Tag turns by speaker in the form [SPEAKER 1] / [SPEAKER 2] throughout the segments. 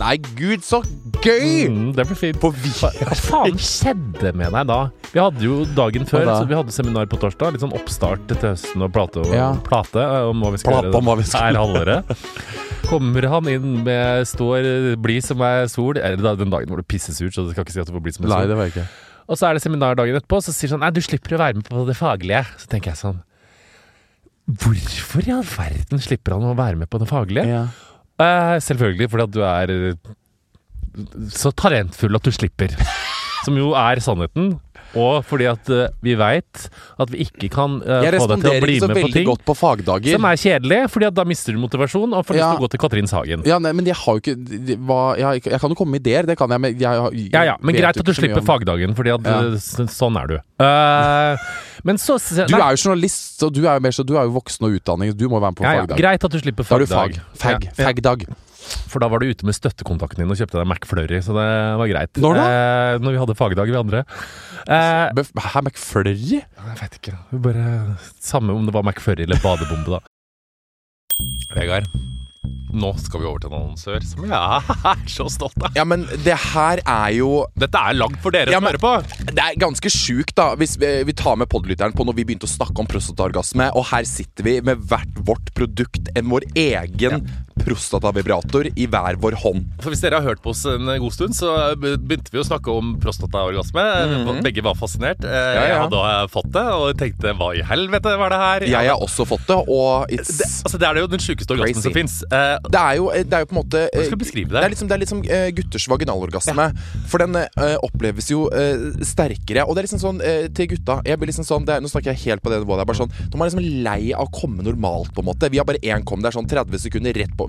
[SPEAKER 1] Nei, gud, så gøy!
[SPEAKER 2] Mm, det blir fint. Hva faen skjedde med deg da? Vi hadde jo dagen før
[SPEAKER 1] da?
[SPEAKER 2] så Vi hadde seminar på torsdag. Litt sånn oppstart til høsten og plate, og,
[SPEAKER 1] Ja.
[SPEAKER 2] plate eh, om hva vi skal
[SPEAKER 1] Plate om hva vi
[SPEAKER 2] gjøre
[SPEAKER 1] skal
[SPEAKER 2] her halvåret. Kommer han inn med står blid som ei sol Eller da, den dagen hvor det pisses ut, så du skal ikke si at du får blid som ei
[SPEAKER 1] Nei, det var ikke.
[SPEAKER 2] Og så er det seminar dagen etterpå, så sier han sånn Nei, du slipper å være med på det faglige. Så tenker jeg sånn Hvorfor i all verden slipper han å være med på det faglige?
[SPEAKER 1] Ja.
[SPEAKER 2] Eh, selvfølgelig fordi at du er så talentfull at du slipper. Som jo er sannheten. Og fordi at uh, vi veit at vi ikke kan
[SPEAKER 1] uh,
[SPEAKER 2] få deg til å bli med på ting
[SPEAKER 1] godt på fagdager.
[SPEAKER 2] som er kjedelig, fordi at da mister du motivasjon og får lyst til å gå til Katrinshagen.
[SPEAKER 1] Ja, nei, men jeg har jo ikke de- hva, jeg, jeg kan jo komme med ideer, det kan jeg, men jeg, jeg
[SPEAKER 2] Ja ja, men greit at du slipper fagdagen, fordi at
[SPEAKER 1] Ja.
[SPEAKER 2] eh, sånn er du. Uh, men så
[SPEAKER 1] Du er jo journalist, og du er jo mer så Du er jo voksen og utdanning, du må være med på
[SPEAKER 2] ja, ja,
[SPEAKER 1] fagdag.
[SPEAKER 2] Greit at du slipper
[SPEAKER 1] Da er du
[SPEAKER 2] fagdag.
[SPEAKER 1] fag. Fag.
[SPEAKER 2] Ja, ja.
[SPEAKER 1] Fagdag.
[SPEAKER 2] For da var du ute med støttekontakten din og kjøpte deg McFlurry, så det var greit.
[SPEAKER 1] Når da?
[SPEAKER 2] Eh, når vi hadde fagdag, vi andre. Eh,
[SPEAKER 1] Hæ, McFlurry?
[SPEAKER 2] jeg vet ikke. Bare Samme om det var McFlurry eller badebombe, da. Vegard, nå skal vi over til en annonsør som jeg er så stolt av.
[SPEAKER 1] Ja, men det her er jo
[SPEAKER 2] Dette er lagd for dere
[SPEAKER 1] Ja,
[SPEAKER 2] som hører på.
[SPEAKER 1] Det er ganske sjukt, da, hvis vi, vi tar med podlytteren på når vi begynte å snakke om prostataorgasme, og her sitter vi med hvert vårt produkt, en vår egen prostatavibrator i hver vår hånd.
[SPEAKER 2] For Hvis dere har hørt på oss en god stund, så begynte vi å snakke om prostataorgasme. Begge var fascinert. Ja,
[SPEAKER 1] Mhm. ja.
[SPEAKER 2] Jeg hadde eh, fått det og tenkte hva i helvete var det her?
[SPEAKER 1] Jeg har også fått det, og
[SPEAKER 2] det, altså, det er jo den sjukeste orgasmen som fins. Eh,
[SPEAKER 1] det det er jo på en måte
[SPEAKER 2] Hvordan skal du beskrive det?
[SPEAKER 1] Det er liksom, det er liksom eh, gutters vaginalorgasme. For den uh, oppleves jo uh, sterkere. Og det er liksom sånn uh, til gutta jeg blir liksom sånn, det er, Nå snakker jeg helt på det nivået. Det er bare sånn, De er liksom lei av å komme normalt, på en måte. Vi har bare én kom. Det er sånn 30 sekunder rett på.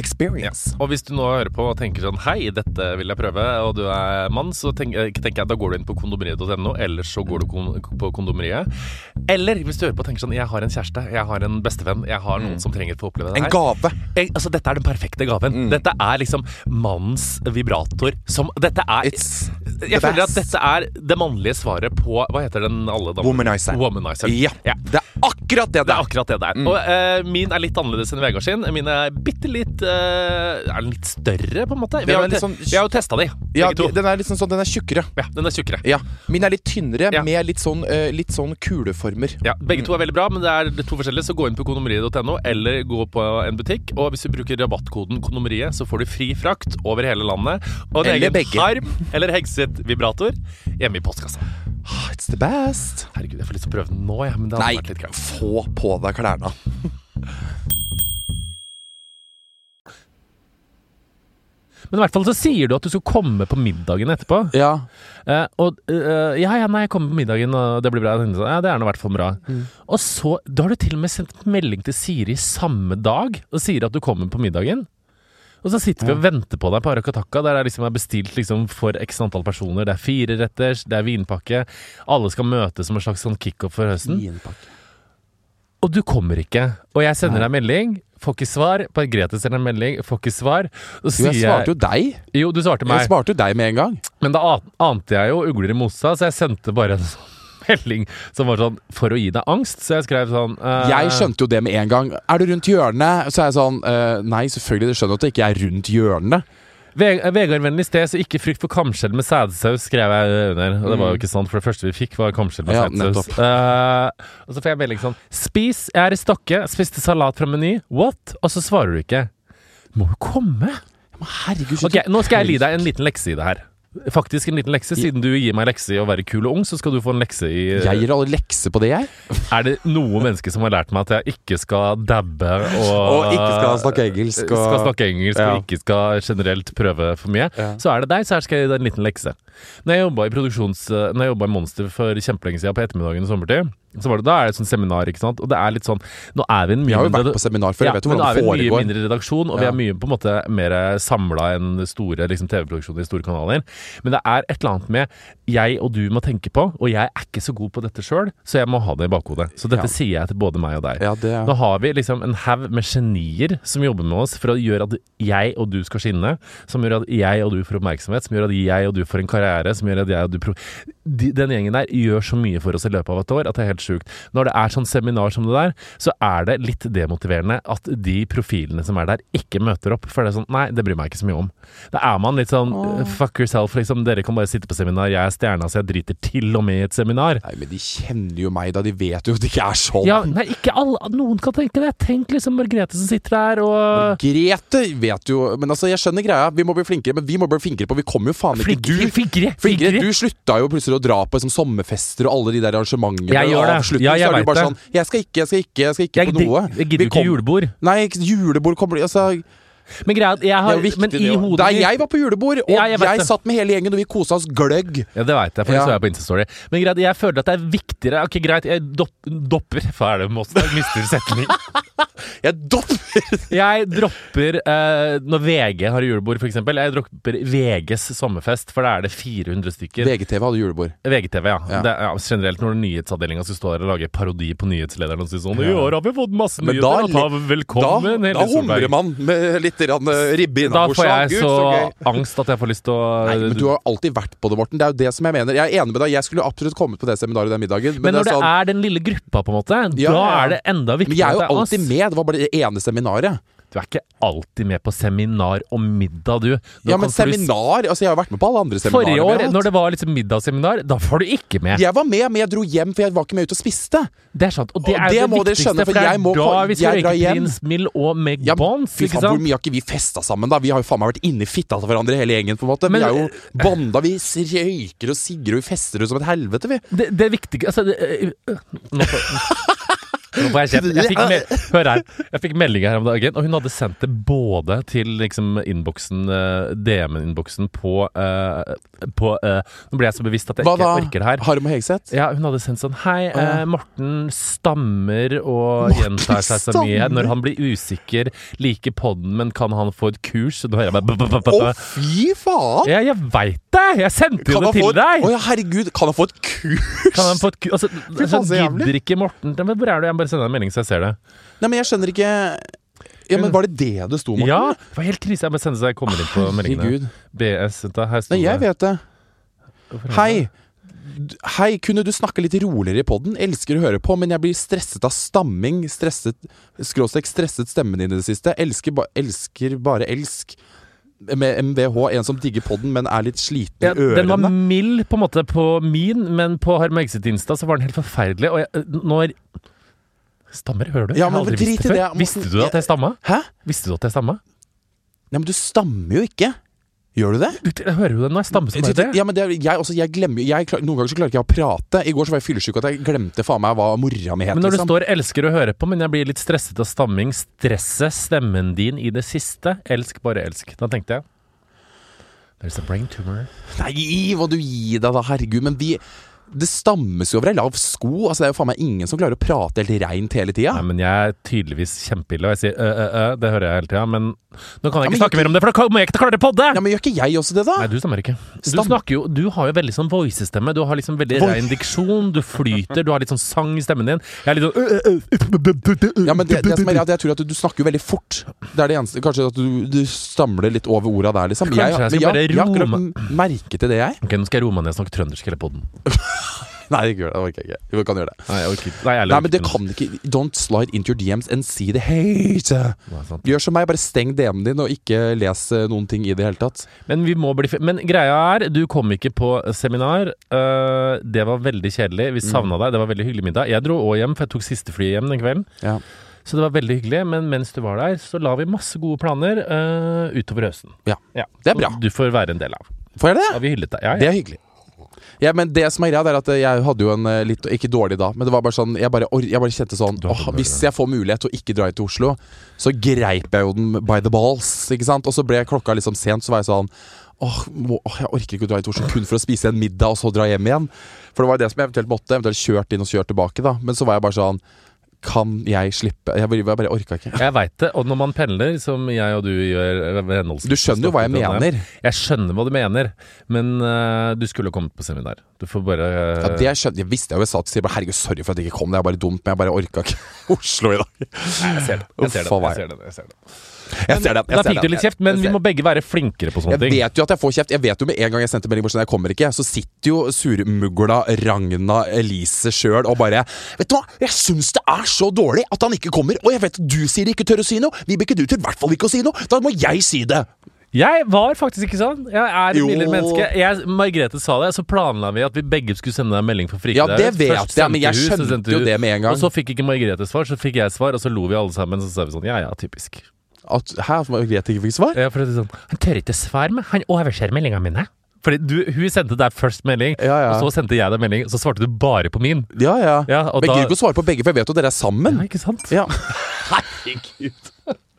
[SPEAKER 1] experience.
[SPEAKER 2] Og hvis du nå hører på og tenker sånn Hei, dette vil jeg prøve, og du er mann, så tenk, eh, tenker jeg da går du inn på kondomeriet.no, eller så går du kon på kondomeriet. Eller hvis du hører på og tenker sånn Jeg har en kjæreste, jeg har en bestevenn, jeg har noen som trenger å få oppleve det her.
[SPEAKER 1] En gave.
[SPEAKER 2] Jeg, altså, dette er den perfekte gaven.
[SPEAKER 1] Mm.
[SPEAKER 2] Dette er liksom mannens vibrator som Dette er
[SPEAKER 1] It's
[SPEAKER 2] Jeg føler at dette er det mannlige svaret på Hva heter den alle damer?
[SPEAKER 1] Womanizer.
[SPEAKER 2] Womanizer.
[SPEAKER 1] Ja.
[SPEAKER 2] Ja.
[SPEAKER 1] Det akkurat det
[SPEAKER 2] Det er akkurat det det er.
[SPEAKER 1] Mm.
[SPEAKER 2] Og eh, min er litt annerledes enn Vegard sin. Min er bitte litt eh, Er den litt større, på en måte? Vi
[SPEAKER 1] Den
[SPEAKER 2] har,
[SPEAKER 1] er
[SPEAKER 2] jo
[SPEAKER 1] litt
[SPEAKER 2] te-
[SPEAKER 1] sånn-
[SPEAKER 2] vi har jo testa de,
[SPEAKER 1] Ja,
[SPEAKER 2] begge to.
[SPEAKER 1] den er liksom sånn, den er tjukkere.
[SPEAKER 2] Ja, den er tjukkere.
[SPEAKER 1] Ja. Min er litt tynnere,
[SPEAKER 2] Ja.
[SPEAKER 1] med litt sånn, eh, litt sånn kuleformer.
[SPEAKER 2] Ja, Begge to er veldig bra, men det er to forskjellige. Så gå inn på kondomeriet.no eller gå på en butikk. Og hvis du bruker rabattkoden kondomeriet, så får du fri frakt over hele landet. Og en
[SPEAKER 1] Eller
[SPEAKER 2] egen
[SPEAKER 1] begge.
[SPEAKER 2] harm eller Hegset-vibrator hjemme i postkassa.
[SPEAKER 1] Ah, It's the best.
[SPEAKER 2] Herregud, jeg får lyst til å prøve den nå, Ja, Men det
[SPEAKER 1] Nei,
[SPEAKER 2] vært litt greit.
[SPEAKER 1] få på deg klærne.
[SPEAKER 2] Men i hvert fall så sier du at du skal komme på middagen etterpå.
[SPEAKER 1] Ja.
[SPEAKER 2] Eh, og eh, ja, ja, nei, jeg kommer på middagen, og det blir bra. Ja, det er nå i hvert fall bra.
[SPEAKER 1] Mm.
[SPEAKER 2] Og så Da har du til og med sendt melding til Siri samme dag og sier at du kommer på middagen. Og så sitter vi og venter på deg på Arakataka, der det liksom er bestilt liksom for x antall personer. Det er fireretters, det er vinpakke. Alle skal møtes som en slags sånn kickoff for høsten. Vinpakke. Og du kommer ikke. Og jeg sender deg melding, får ikke svar. På Grete sender en melding, får ikke svar. Og
[SPEAKER 1] Jo, jeg svarte jo deg.
[SPEAKER 2] Jo, du svarte meg.
[SPEAKER 1] Jeg svarte jo deg med en gang.
[SPEAKER 2] Men da ante jeg jo ugler i mosa, så jeg sendte bare en sånn melding som var sånn For å gi deg angst. Så jeg skrev sånn uh,
[SPEAKER 1] Jeg skjønte jo det med en gang. Er du rundt hjørnet? Så er jeg sånn uh, Nei, selvfølgelig, du skjønner at jeg ikke er rundt hjørnet.
[SPEAKER 2] Ve- Vegard-vennlig sted, så ikke frykt for kamskjell med sædsaus, skrev jeg under. Og det var jo ikke sant, for det første vi fikk, var kamskjell med
[SPEAKER 1] Ja,
[SPEAKER 2] sædsaus. Uh, og så får jeg melding sånn Spis, jeg er i Stokke, spiste salat fra Meny. What? Og så svarer du ikke. Må jo komme!
[SPEAKER 1] Herregud, så
[SPEAKER 2] Ok, Nå skal jeg gi deg en liten lekse i det her. Faktisk en liten lekse. Siden du gir meg lekse i å være kul og ung, så skal du få en lekse i
[SPEAKER 1] Jeg gir alle lekse på det, jeg.
[SPEAKER 2] Er det noe menneske som har lært meg at jeg ikke skal dabbe og
[SPEAKER 1] Og ikke skal snakke engelsk, og-
[SPEAKER 2] Skal snakke engelsk
[SPEAKER 1] Ja.
[SPEAKER 2] og ikke skal generelt prøve for mye,
[SPEAKER 1] Ja.
[SPEAKER 2] så er det deg. Så her skal jeg gi deg en liten lekse. Når jeg jobba i produksjons... Når jeg i Monster for kjempelenge siden på ettermiddagen og sommertid, så var det da er det et sånt seminar, ikke sant. Og det er litt sånn Nå er vi en mye
[SPEAKER 1] Jeg har jo
[SPEAKER 2] mindre-
[SPEAKER 1] vært på seminar før,
[SPEAKER 2] ja,
[SPEAKER 1] jeg vet jo
[SPEAKER 2] men nå er vi en mye mindre redaksjon, og vi
[SPEAKER 1] Ja.
[SPEAKER 2] er mye på en måte mer samla enn store liksom, TV-produksjoner i store kanaler. Men det er et eller annet med jeg og du må tenke på, og jeg er ikke så god på dette sjøl, så jeg må ha det i bakhodet. Så dette
[SPEAKER 1] Ja.
[SPEAKER 2] sier jeg til både meg og deg.
[SPEAKER 1] Ja, det er
[SPEAKER 2] Nå har vi liksom en haug med genier som jobber med oss for å gjøre at jeg og du skal skinne. Som gjør at jeg og du får oppmerksomhet, som gjør at jeg og du får en karriere. Som gjør at jeg og du de, Den gjengen der gjør så mye for oss i løpet av et år at det er helt sjukt. Når det er sånn seminar som det der, så er det litt demotiverende at de profilene som er der, ikke møter opp. For det er sånn Nei, det bryr meg ikke så mye om. Da er man litt sånn fuck yourself, liksom. Dere kan bare sitte på seminar, jeg er stjerna, så jeg driter til og med i et seminar.
[SPEAKER 1] Nei, men de kjenner jo meg, da. De vet jo at det ikke er sånn.
[SPEAKER 2] Ja, nei, ikke alle. Noen kan tenke det. Tenk liksom Margrethe som sitter der og
[SPEAKER 1] Margrethe vet jo Men altså, jeg skjønner greia. Vi må bli flinkere, men vi må bli flinkere på Vi kommer jo faen ikke
[SPEAKER 2] Flinkere,
[SPEAKER 1] du
[SPEAKER 2] Flinkere,
[SPEAKER 1] flinkere. Du slutta jo plutselig å dra på liksom, sommerfester og alle de der arrangementene.
[SPEAKER 2] Jeg gjør det.
[SPEAKER 1] Avsluttende,
[SPEAKER 2] Ja, jeg
[SPEAKER 1] så er bare
[SPEAKER 2] det.
[SPEAKER 1] sånn Jeg skal ikke, jeg skal ikke, jeg skal ikke
[SPEAKER 2] Jeg,
[SPEAKER 1] på noe.
[SPEAKER 2] jeg gidder ikke julebord.
[SPEAKER 1] Nei, julebord kommer altså,
[SPEAKER 2] Men greia jeg har,
[SPEAKER 1] Det er jo viktig,
[SPEAKER 2] Men i hodet
[SPEAKER 1] Da jeg var på julebord, og
[SPEAKER 2] Ja, jeg
[SPEAKER 1] jeg, satt med hele gjengen, og vi kosa oss gløgg.
[SPEAKER 2] Ja, det veit jeg, for det
[SPEAKER 1] Ja.
[SPEAKER 2] så jeg på Instastory. Men greit, jeg føler at det er viktigere Ok, greit, jeg dopp, dopper Hva er det med oss? Jeg mister setning.
[SPEAKER 1] Jeg dopper
[SPEAKER 2] Jeg dropper uh, når VG har julebord, f.eks. Jeg dropper VGs sommerfest, for da er det 400 stykker.
[SPEAKER 1] VGTV hadde julebord.
[SPEAKER 2] VGTV, ja.
[SPEAKER 1] Ja.
[SPEAKER 2] Det ja generelt når nyhetsavdelinga skal stå der og lage parodi på nyhetslederen og si sånn I år har vi fått masse nyheter,
[SPEAKER 1] da
[SPEAKER 2] ta velkommen
[SPEAKER 1] da
[SPEAKER 2] da
[SPEAKER 1] humrer man med litt grann, ribbe ribbe
[SPEAKER 2] Da får jeg
[SPEAKER 1] Gud,
[SPEAKER 2] så
[SPEAKER 1] gøy.
[SPEAKER 2] angst at jeg får lyst til å
[SPEAKER 1] Nei, men Du har alltid vært på det, Morten. Det er jo det som jeg mener. Jeg er enig med deg. Jeg skulle absolutt kommet på det seminaret den middagen. Men,
[SPEAKER 2] Men når
[SPEAKER 1] det
[SPEAKER 2] det
[SPEAKER 1] er sånn,
[SPEAKER 2] er den lille gruppa, på en måte,
[SPEAKER 1] Ja,
[SPEAKER 2] da er det enda viktigere.
[SPEAKER 1] men jeg er jo
[SPEAKER 2] det
[SPEAKER 1] alltid med. Det var bare det ene seminaret.
[SPEAKER 2] Du er ikke alltid med på seminar og middag, du. Nå
[SPEAKER 1] Ja, men seminar Altså, jeg har vært med på alle andre seminarer.
[SPEAKER 2] Forrige år, når det var liksom middagsseminar, da får du ikke med.
[SPEAKER 1] Jeg var med, men jeg dro hjem, for jeg var ikke med ut og spiste.
[SPEAKER 2] Det er sant. Og det
[SPEAKER 1] Og
[SPEAKER 2] er
[SPEAKER 1] det
[SPEAKER 2] det
[SPEAKER 1] må dere skjønne, for
[SPEAKER 2] er
[SPEAKER 1] jeg må
[SPEAKER 2] da vi skal røyke. Prins Mill og Meg
[SPEAKER 1] Ja,
[SPEAKER 2] Bonds, ikke
[SPEAKER 1] faen, hvor mye har ikke vi festa sammen, da? Vi har jo faen meg vært inni fitta til hverandre, hele gjengen, på en måte.
[SPEAKER 2] Men-
[SPEAKER 1] vi er jo bonda, vi røyker og sigger og vi fester ut som et helvete, vi.
[SPEAKER 2] Det, det viktig, Altså det, øh, øh, jeg. Jeg fikk, me hør her. Jeg fikk melding her om dagen, og hun hadde sendt det både til liksom innboksen eh, DM-innboksen på, uh, på uh, Nå ble jeg så bevisst at jeg
[SPEAKER 1] Hva
[SPEAKER 2] ikke
[SPEAKER 1] da?
[SPEAKER 2] orker det her.
[SPEAKER 1] Harm Hegseth?
[SPEAKER 2] Ja, hun hadde sendt sånn Hei, uh, Morten stammer og
[SPEAKER 1] Morten
[SPEAKER 2] gjentar seg så mye. Når han blir usikker, liker podden, men kan han få et kurs? Nå hører jeg bare
[SPEAKER 1] Å, fy faen!
[SPEAKER 2] Ja, jeg veit det! Jeg sendte jo det til deg!
[SPEAKER 1] Å ja, herregud, kan han få et kurs?
[SPEAKER 2] Kan han få et kurs? Altså,
[SPEAKER 1] faen,
[SPEAKER 2] så
[SPEAKER 1] så
[SPEAKER 2] gidder ikke Morten Hvor er du? Jeg bare sende deg en melding så jeg ser det.
[SPEAKER 1] Nei, men jeg skjønner ikke Ja, men Var det det det sto, Morten?
[SPEAKER 2] Ja! Det var helt krise. Jeg må sende så jeg kommer inn på meldingene. BS, da, her står
[SPEAKER 1] Nei, jeg vet det. Hei. Hei, kunne du snakke litt roligere i podden? Elsker å høre på, men jeg blir stresset av stamming. Stresset Skråstrek stresset stemmen din i det siste. Elsker, ba, elsker bare elsk. Med MVH, en som digger podden, men er litt sliten
[SPEAKER 2] Ja,
[SPEAKER 1] ørene.
[SPEAKER 2] den var mild på en måte på min, men på Harm Exit Insta så var den helt forferdelig. Og jeg, når Stammer, hører du?
[SPEAKER 1] Ja, men
[SPEAKER 2] aldri
[SPEAKER 1] drit
[SPEAKER 2] visst
[SPEAKER 1] i
[SPEAKER 2] det
[SPEAKER 1] det,
[SPEAKER 2] før. Visste du at jeg stamma?
[SPEAKER 1] Hæ?
[SPEAKER 2] Visste du at jeg stamma?
[SPEAKER 1] Nei, men du stammer jo ikke. Gjør du det?
[SPEAKER 2] Du, jeg hører jo det når jeg stammer som bare.
[SPEAKER 1] Ja, men det jeg, også, jeg glemmer jeg, klar- Noen ganger så klarer ikke jeg å prate. I går så var jeg fyllesyk at jeg glemte faen meg hva mora mi het.
[SPEAKER 2] Men når det
[SPEAKER 1] liksom.
[SPEAKER 2] står 'elsker å høre på', men jeg blir litt stresset av stamming, stresse stemmen din i det siste, elsk, bare elsk. Da tenkte jeg There's a brain tumor.
[SPEAKER 1] Nei, hva du gir deg da, herregud. Men vi Det stammes jo over ei lav sko. Altså Det er jo faen meg ingen som klarer å prate helt reint hele tida.
[SPEAKER 2] Men jeg er tydeligvis kjempeille, og jeg sier ø, ø, ø, det hører jeg hele tida. Men nå kan jeg ikke
[SPEAKER 1] ja,
[SPEAKER 2] snakke mer om det, for da kommer jeg ikke til å klare det podde!
[SPEAKER 1] Ja, men gjør ikke jeg også det, da?
[SPEAKER 2] Nei, du stemmer ikke. Du
[SPEAKER 1] Stam-
[SPEAKER 2] snakker jo Du har jo veldig sånn voicestemme. Du har liksom veldig
[SPEAKER 1] Voi-
[SPEAKER 2] rein diksjon. Du flyter. Du har litt sånn sang i stemmen din. Jeg er litt sånn
[SPEAKER 1] Ja, men det, det som er at Jeg tror at du, du snakker jo veldig fort. Det er det eneste Kanskje at du, du stamler litt over orda der, liksom.
[SPEAKER 2] Kanskje jeg
[SPEAKER 1] jeg,
[SPEAKER 2] bare
[SPEAKER 1] jeg har
[SPEAKER 2] roe
[SPEAKER 1] akkurat merke til det, jeg.
[SPEAKER 2] Ok, nå skal jeg roe meg ned og snakke trøndersk hele podden.
[SPEAKER 1] Nei, ikke gjør det. Orker jeg ikke. Vi kan gjøre det.
[SPEAKER 2] Nei, jeg orker. Nei, jeg
[SPEAKER 1] Nei, men det kan ikke Don't slide into your DMs and see the hate.
[SPEAKER 2] Nei, sant.
[SPEAKER 1] Gjør som meg, bare steng DM-en din, og ikke les eh, noen ting i det hele tatt.
[SPEAKER 2] Men vi må bli Men greia er, du kom ikke på seminar. Uh, det var veldig kjedelig. Vi savna deg. Det var veldig hyggelig middag. Jeg dro òg hjem, for jeg tok siste fly hjem den kvelden.
[SPEAKER 1] Ja.
[SPEAKER 2] Så det var veldig hyggelig. Men mens du var der, så la vi masse gode planer uh, utover høsten.
[SPEAKER 1] Ja.
[SPEAKER 2] Ja.
[SPEAKER 1] Det er bra.
[SPEAKER 2] Du får være en del av.
[SPEAKER 1] Får jeg det?
[SPEAKER 2] Ja, vi hyllet deg. Ja,
[SPEAKER 1] Det er hyggelig. Ja, men det som er greia, er at jeg hadde jo en eh, litt Ikke dårlig da, men det var bare sånn Jeg bare, jeg bare kjente sånn åh, Hvis jeg får mulighet til å ikke dra hit til Oslo, så greip jeg jo den by the balls, ikke sant? Og så ble klokka liksom sent, så var jeg sånn Åh, åh, jeg orker ikke å dra hit til Oslo kun for å spise en middag og så dra hjem igjen. For det var jo det som jeg eventuelt måtte. Eventuelt kjørt inn og kjørt tilbake, da. Men så var jeg bare sånn Kan jeg slippe Jeg bare, jeg bare orka ikke.
[SPEAKER 2] Jeg veit det. Og når man pendler, som jeg og du gjør
[SPEAKER 1] Du skjønner jo hva jeg mener.
[SPEAKER 2] Jeg skjønner hva du mener, men uh, du skulle kommet på seminar. Du får bare uh,
[SPEAKER 1] Ja, det jeg, skjønner, jeg visste jeg jo. Jeg sa til Siri herregud, sorry for at jeg ikke kom. Det er bare dumt, men jeg bare orka ikke Oslo i dag.
[SPEAKER 2] Nei, jeg ser det. Jeg ser det. Jeg ser det, jeg ser det.
[SPEAKER 1] Jeg ser det. jeg
[SPEAKER 2] Da fikk du litt kjeft, men vi må begge være flinkere på sånne
[SPEAKER 1] Jeg
[SPEAKER 2] ting.
[SPEAKER 1] vet jo at jeg får kjeft. Jeg vet jo med en gang jeg sendte melding bort sånn, jeg kommer ikke, så sitter jo surmugla Ragna Elise sjøl og bare Vet du hva, jeg syns det er så dårlig at han ikke kommer, og jeg vet at du sier ikke tør å si noe. Vibeke, du tør i hvert fall ikke å si noe. Da må jeg si det.
[SPEAKER 2] Jeg var faktisk ikke sånn. Jeg er et mildere menneske. Jeg, Margrethe sa det, så planla vi at vi begge skulle sende deg en melding for frike
[SPEAKER 1] Ja, det vet
[SPEAKER 2] Først
[SPEAKER 1] jeg, men jeg skjønte
[SPEAKER 2] sendte
[SPEAKER 1] jo det med en gang.
[SPEAKER 2] Og så fikk ikke Margrethe svar, så fikk jeg svar, og så lo vi alle sammen. Så sa vi sånn ja ja, typisk.
[SPEAKER 1] At, hæ, Margrethe ikke fikk svar?
[SPEAKER 2] Ja, for det er sånn, Han tør ikke svare meg, han overser meldingene mine. Fordi du, Hun sendte deg først melding,
[SPEAKER 1] Ja, ja.
[SPEAKER 2] og så sendte jeg deg melding, og så svarte du bare på min.
[SPEAKER 1] Ja, ja.
[SPEAKER 2] Ja, og
[SPEAKER 1] Men jeg gidder ikke å svare på begge, for jeg vet jo dere er sammen.
[SPEAKER 2] Ja, ikke sant?
[SPEAKER 1] Ja. Herregud.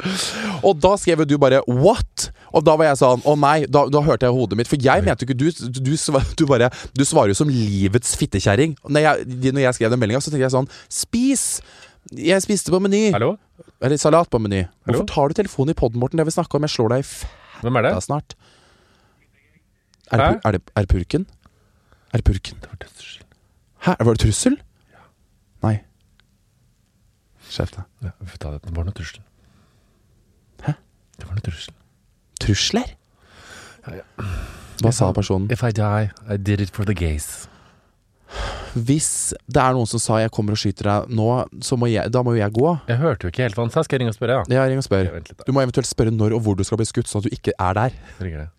[SPEAKER 1] Og da skrev du bare 'what?' Og da var jeg sånn 'å nei'. Da, da hørte jeg hodet mitt. For jeg mente jo ikke du, du, du bare Du svarer jo som livets fittekjerring. Når jeg, når jeg skrev den meldinga, så tenkte jeg sånn 'spis'. Jeg spiste på Meny.
[SPEAKER 2] Hallo?
[SPEAKER 1] Eller salat på Meny. Hvorfor tar du telefonen i poden, Morten? Det vi snakke om. Jeg slår deg i
[SPEAKER 2] Hvem er det?
[SPEAKER 1] snart. Er det, er, det, er det purken? Er det purken?
[SPEAKER 2] Det var dødsskill.
[SPEAKER 1] Hæ, var det trussel? Nei. Skjerp deg.
[SPEAKER 2] Ja, vi får ta det. Det var noe trussel.
[SPEAKER 1] Hæ?
[SPEAKER 2] Det var noe trussel.
[SPEAKER 1] Trusler?
[SPEAKER 2] Ja, ja.
[SPEAKER 1] Hva sa personen?
[SPEAKER 2] If I die, I did it for the gays.
[SPEAKER 1] Hvis det er noen som sa 'jeg kommer og skyter deg nå', så må jeg, da må jo jeg gå.
[SPEAKER 2] Jeg hørte jo ikke helt hva han sa. Skal jeg ringe og spørre? Ja.
[SPEAKER 1] Ja, ring og spør. Du må eventuelt spørre når og hvor du skal bli skutt, sånn at du ikke er der.
[SPEAKER 2] Jeg ringer det.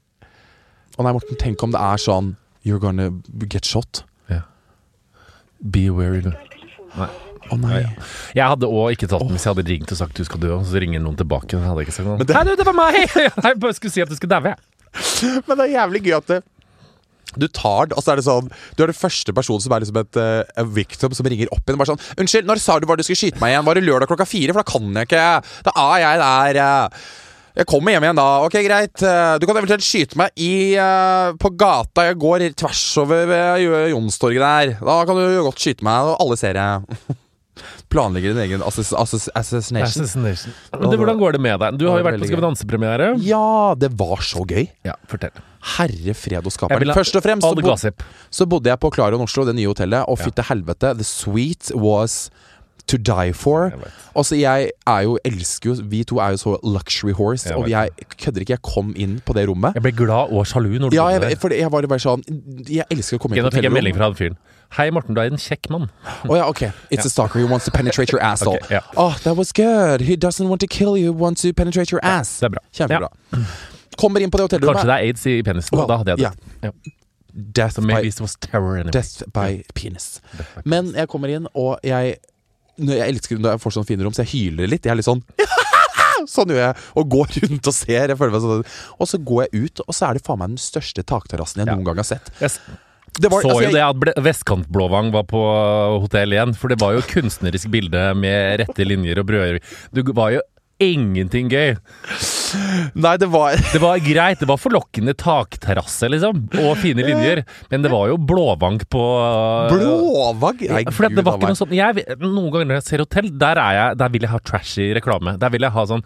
[SPEAKER 1] Å nei, Morten, tenk om det er sånn 'you're gonna get shot'.
[SPEAKER 2] Be aware. du. Nei.
[SPEAKER 1] Å nei.
[SPEAKER 2] Ja, ja. Jeg hadde òg ikke tatt den hvis jeg hadde ringt og sagt du skal dø, og så ringer noen tilbake. Hadde jeg ikke sagt noe.
[SPEAKER 1] Men det-
[SPEAKER 2] Nei, du, det var meg! Jeg bare skulle si at du skulle daue.
[SPEAKER 1] Men det er jævlig gøy at det du tar det, og så er det sånn Du er den første personen som er liksom et uh, victim som ringer opp igjen. Bare sånn 'Unnskyld, når sa du bare du skulle skyte meg igjen? Var det lørdag klokka fire? For da kan jeg ikke. Da er jeg der. Jeg kommer hjem igjen da. Ok, greit. Eh, Du kan eventuelt skyte meg i, uh, på gata. Jeg går tvers over ved Jonstorget der. Da kan du godt skyte meg, og alle ser jeg. Planlegger din egen assass assass assassination.
[SPEAKER 2] Assassination. Men det, hvordan går det med deg? Du har jo vært på Skal vi danse-premiere.
[SPEAKER 1] Ja, det var så gøy.
[SPEAKER 2] Ja, fortell.
[SPEAKER 1] Herre fred og
[SPEAKER 2] Jeg ha
[SPEAKER 1] Først og fremst så
[SPEAKER 2] bod,
[SPEAKER 1] så bodde jeg på Clarion Oslo, det nye hotellet, og
[SPEAKER 2] Ja.
[SPEAKER 1] fytte helvete. The suite was to die for.
[SPEAKER 2] Og så
[SPEAKER 1] Altså, jeg er jo, elsker jo Vi to er jo så luxury horse,
[SPEAKER 2] Jeg
[SPEAKER 1] og jeg kødder ikke. Jeg kom inn på det rommet.
[SPEAKER 2] Jeg ble glad og sjalu når du
[SPEAKER 1] Ja,
[SPEAKER 2] kom
[SPEAKER 1] jeg,
[SPEAKER 2] der.
[SPEAKER 1] for jeg var bare sånn Jeg elsker å komme inn på
[SPEAKER 2] Nå
[SPEAKER 1] på
[SPEAKER 2] fikk jeg melding fra fyren. Hei, Morten, du er en kjekk mann.
[SPEAKER 1] Å ja, ok. It's a stalker who wants to penetrate your asshole.
[SPEAKER 2] Okay, yeah.
[SPEAKER 1] Oh, that was good. He doesn't want to kill you, wants to penetrate your ass.
[SPEAKER 2] Det er bra.
[SPEAKER 1] Kjempebra. Kommer inn på det hotellrommet.
[SPEAKER 2] Kanskje det er aids i penisen.
[SPEAKER 1] Well,
[SPEAKER 2] da hadde jeg det.
[SPEAKER 1] Yeah.
[SPEAKER 2] Ja.
[SPEAKER 1] Death by. Death by penis. Men jeg kommer inn, og jeg når Jeg elsker når jeg får sånne fine rom, så jeg hyler litt. Jeg er litt sånn Sånn gjør jeg. Og går rundt og ser. Jeg føler meg sånn Og så går jeg ut, og så er det faen meg den største takterrassen jeg
[SPEAKER 2] Ja.
[SPEAKER 1] noen gang har sett.
[SPEAKER 2] Yes.
[SPEAKER 1] Det var,
[SPEAKER 2] så
[SPEAKER 1] altså,
[SPEAKER 2] jo
[SPEAKER 1] jeg-
[SPEAKER 2] det at ble- Vestkantblåvang var på hotell igjen, for det var jo kunstnerisk bilde med rette linjer og brød. Du var jo ingenting gøy.
[SPEAKER 1] Nei, det var
[SPEAKER 2] Det var greit, det var forlokkende takterrasse, liksom, og fine linjer, men det var jo blåvang på Blåvank?
[SPEAKER 1] Blåvagg! Nei,
[SPEAKER 2] For det var ikke noe sånt jeg, Noen ganger når jeg ser hotell, der, er jeg, der vil jeg ha trashy reklame. Der vil jeg ha sånn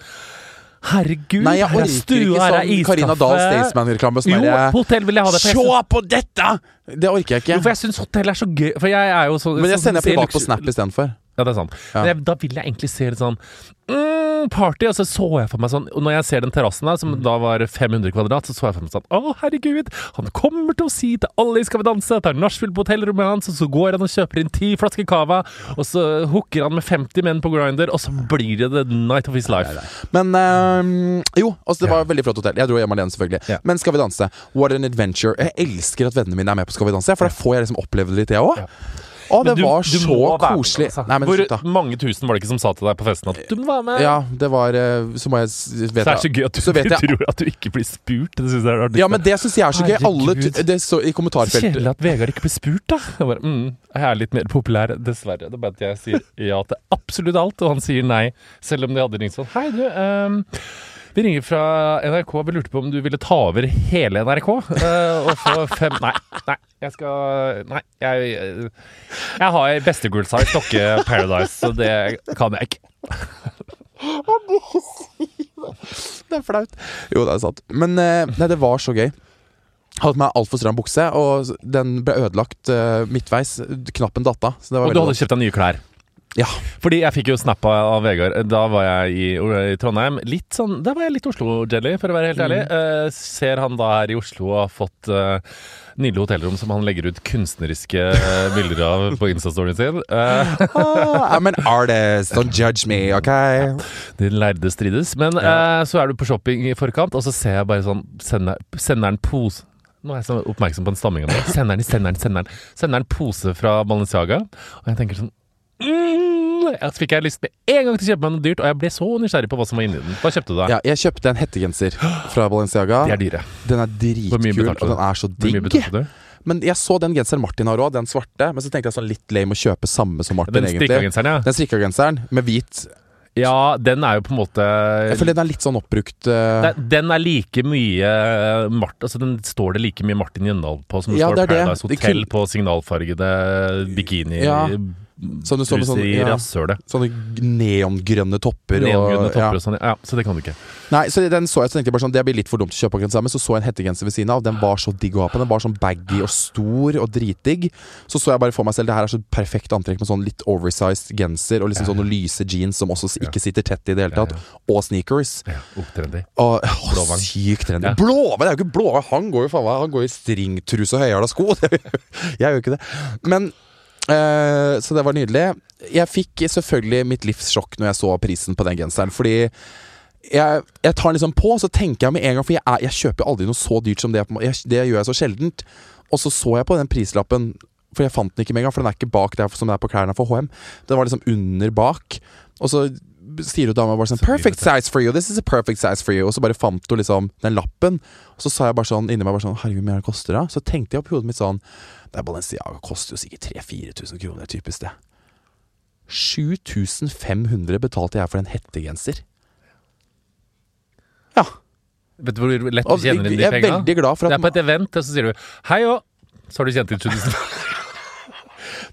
[SPEAKER 2] Herregud,
[SPEAKER 1] Nei, jeg
[SPEAKER 2] her er stua, her er
[SPEAKER 1] sånn Karina Dahl
[SPEAKER 2] iskaffe.
[SPEAKER 1] Staysman-reklame.
[SPEAKER 2] Jo, på hotell vil jeg ha det.
[SPEAKER 1] Se på dette! Det orker jeg ikke.
[SPEAKER 2] jo, for jeg syns hotell er så gøy. For jeg er jo så
[SPEAKER 1] Men jeg
[SPEAKER 2] sånn
[SPEAKER 1] sender privat på Snap istedenfor.
[SPEAKER 2] Ja, det er sant.
[SPEAKER 1] Ja.
[SPEAKER 2] Men jeg, da vil jeg egentlig se litt sånn mm, party, og så så jeg for meg sånn Og når jeg ser den terrassen der, som da var 500 kvadrat, så så jeg for meg sånn Å, herregud, han kommer til å si til alle i Skal vi danse at det er nachspiel på hotellrommet hans, og så går han og kjøper inn ti flasker cava, og så hooker han med 50 menn på Grinder, og så blir det the night of his life.
[SPEAKER 1] Men øh, jo, altså det var et veldig flott hotell. Jeg dro hjem alene, selvfølgelig.
[SPEAKER 2] Ja.
[SPEAKER 1] Men Skal vi danse? What an adventure. Jeg elsker at vennene mine er med på Skal vi danse, for da får jeg liksom oppleve det litt, jeg òg. Å, det
[SPEAKER 2] du-
[SPEAKER 1] var
[SPEAKER 2] du
[SPEAKER 1] så
[SPEAKER 2] koselig. med, altså.
[SPEAKER 1] Nei, men
[SPEAKER 2] Hvor
[SPEAKER 1] slutt,
[SPEAKER 2] mange tusen var det ikke som sa til deg på festen at du må være med?
[SPEAKER 1] Ja, det var øh, Så må jeg vet
[SPEAKER 2] Så det er så gøy at du, du
[SPEAKER 1] jeg-
[SPEAKER 2] tror at du ikke blir spurt. Det synes jeg er.
[SPEAKER 1] Ja, men det syns jeg er så gøy. Alle
[SPEAKER 2] Herregud.
[SPEAKER 1] t- Det så, i kommentarfeltet.
[SPEAKER 2] kjedelig at Vegard ikke blir spurt, da. Jeg, bare, mm, jeg er litt mer populær, dessverre. Det er bare at jeg sier ja til absolutt alt, og han sier nei. Selv om de hadde ringt sånn Hei, du. ehm, vi ringer fra NRK. Vi lurte på om du ville ta over hele NRK eh, og få fem Nei, nei. Jeg skal Nei. Jeg, jeg har bestegulsa i Stokke Paradise, så det kan jeg ikke.
[SPEAKER 1] Det er flaut. Jo, det er sant. Men eh, nei, det var så gøy. Hadde på meg altfor stram bukse, og den ble ødelagt eh, midtveis. Knappen datt av. Så det var
[SPEAKER 2] Og du hadde kjøpt deg nye klær.
[SPEAKER 1] Ja.
[SPEAKER 2] Fordi jeg fikk jo snappa av Vegard. Da var jeg i, i Trondheim. Litt sånn, Da var jeg litt Oslo-jelly, for å være helt ærlig. Eh, ser han da her i Oslo og har fått uh, nydelig hotellrom som han legger ut kunstneriske uh, bilder av på Insta-storyen sin. Eh,
[SPEAKER 1] ah, I'm an artist, don't judge me, OK?
[SPEAKER 2] de lærde strides. Men eh, så er du på shopping i forkant, og så ser jeg bare sånn Sender, sender en pose nå er jeg så oppmerksom på den stamminga mi. Sender den, sender den, sender den. Sender en pose fra Balenciaga, og jeg tenker sånn mm, Så fikk jeg lyst med en gang til å kjøpe meg noe dyrt, og jeg ble så nysgjerrig på hva som var inni den. Hva kjøpte du da?
[SPEAKER 1] Ja, jeg kjøpte en hettegenser fra Balenciaga.
[SPEAKER 2] De er dyre.
[SPEAKER 1] Den er dritkul, og den er så digg. Men jeg så den genseren Martin har òg, den svarte. Men så tenkte jeg sånn litt lame å kjøpe samme som Martin,
[SPEAKER 2] Den
[SPEAKER 1] egentlig.
[SPEAKER 2] ja.
[SPEAKER 1] Den strikka genseren med hvit.
[SPEAKER 2] Ja, den er jo på en måte
[SPEAKER 1] Jeg føler den er litt sånn oppbrukt. Uh...
[SPEAKER 2] Den- er like mye Mart, altså Den står det like mye Martin Jøndal på som det
[SPEAKER 1] Ja,
[SPEAKER 2] står
[SPEAKER 1] det.
[SPEAKER 2] Paradise
[SPEAKER 1] Det
[SPEAKER 2] Hotel
[SPEAKER 1] kun-
[SPEAKER 2] på signalfargede bikini
[SPEAKER 1] Ja, Som sånne, sånne, sånn, ja, sånne neongrønne topper.
[SPEAKER 2] Neongrønne
[SPEAKER 1] og,
[SPEAKER 2] topper
[SPEAKER 1] ja.
[SPEAKER 2] og sånn. Ja, så det kan du ikke.
[SPEAKER 1] Nei, så den så jeg, så tenkte jeg bare sånn Det blir litt for dumt å kjøpe akkurat sammen. Så så jeg en hettegenser ved siden av. Den var så digg å ha på. Den var sånn baggy og stor og dritdigg. Så så jeg bare for meg selv det her er så perfekt antrekk med sånn litt oversized genser og liksom
[SPEAKER 2] Ja.
[SPEAKER 1] sånne lyse jeans som også ikke sitter tett i det hele
[SPEAKER 2] Ja,
[SPEAKER 1] tatt. Og sneakers.
[SPEAKER 2] Ja, opptrendy. Blåvang.
[SPEAKER 1] sykt trendy.
[SPEAKER 2] Ja.
[SPEAKER 1] Blåvang! Det er jo ikke blåvang! Han går jo faen meg Han går i stringtruse og høyhæla sko. jeg gjør jo ikke det. Men eh, Så det var nydelig. Jeg fikk selvfølgelig mitt livs sjokk når jeg så prisen på den genseren, fordi jeg, jeg tar den liksom på, så tenker jeg med en gang For jeg, er, jeg kjøper aldri noe så dyrt som det. Jeg, det gjør jeg så sjeldent. Og så så jeg på den prislappen, for jeg fant den ikke med en gang. For den er ikke bak der som det er på klærne for HM. Den var liksom under bak. Og så sier jo dama bare sånn Perfect size for you! This is a perfect size for you! Og så bare fant hun liksom den lappen. Og så sa jeg bare sånn inni meg bare sånn Herregud, hvor mye det koster da? Så tenkte jeg oppi hodet mitt sånn Det er Balenciaga koster jo sikkert 3000-4000 kroner, typisk det. 7500 betalte jeg for en hettegenser. Ja.
[SPEAKER 2] Vet du hvor lett du tjener inn de
[SPEAKER 1] jeg er veldig glad for
[SPEAKER 2] Det er på et event, og så sier du hei òg. Så har du tjent inn 1000.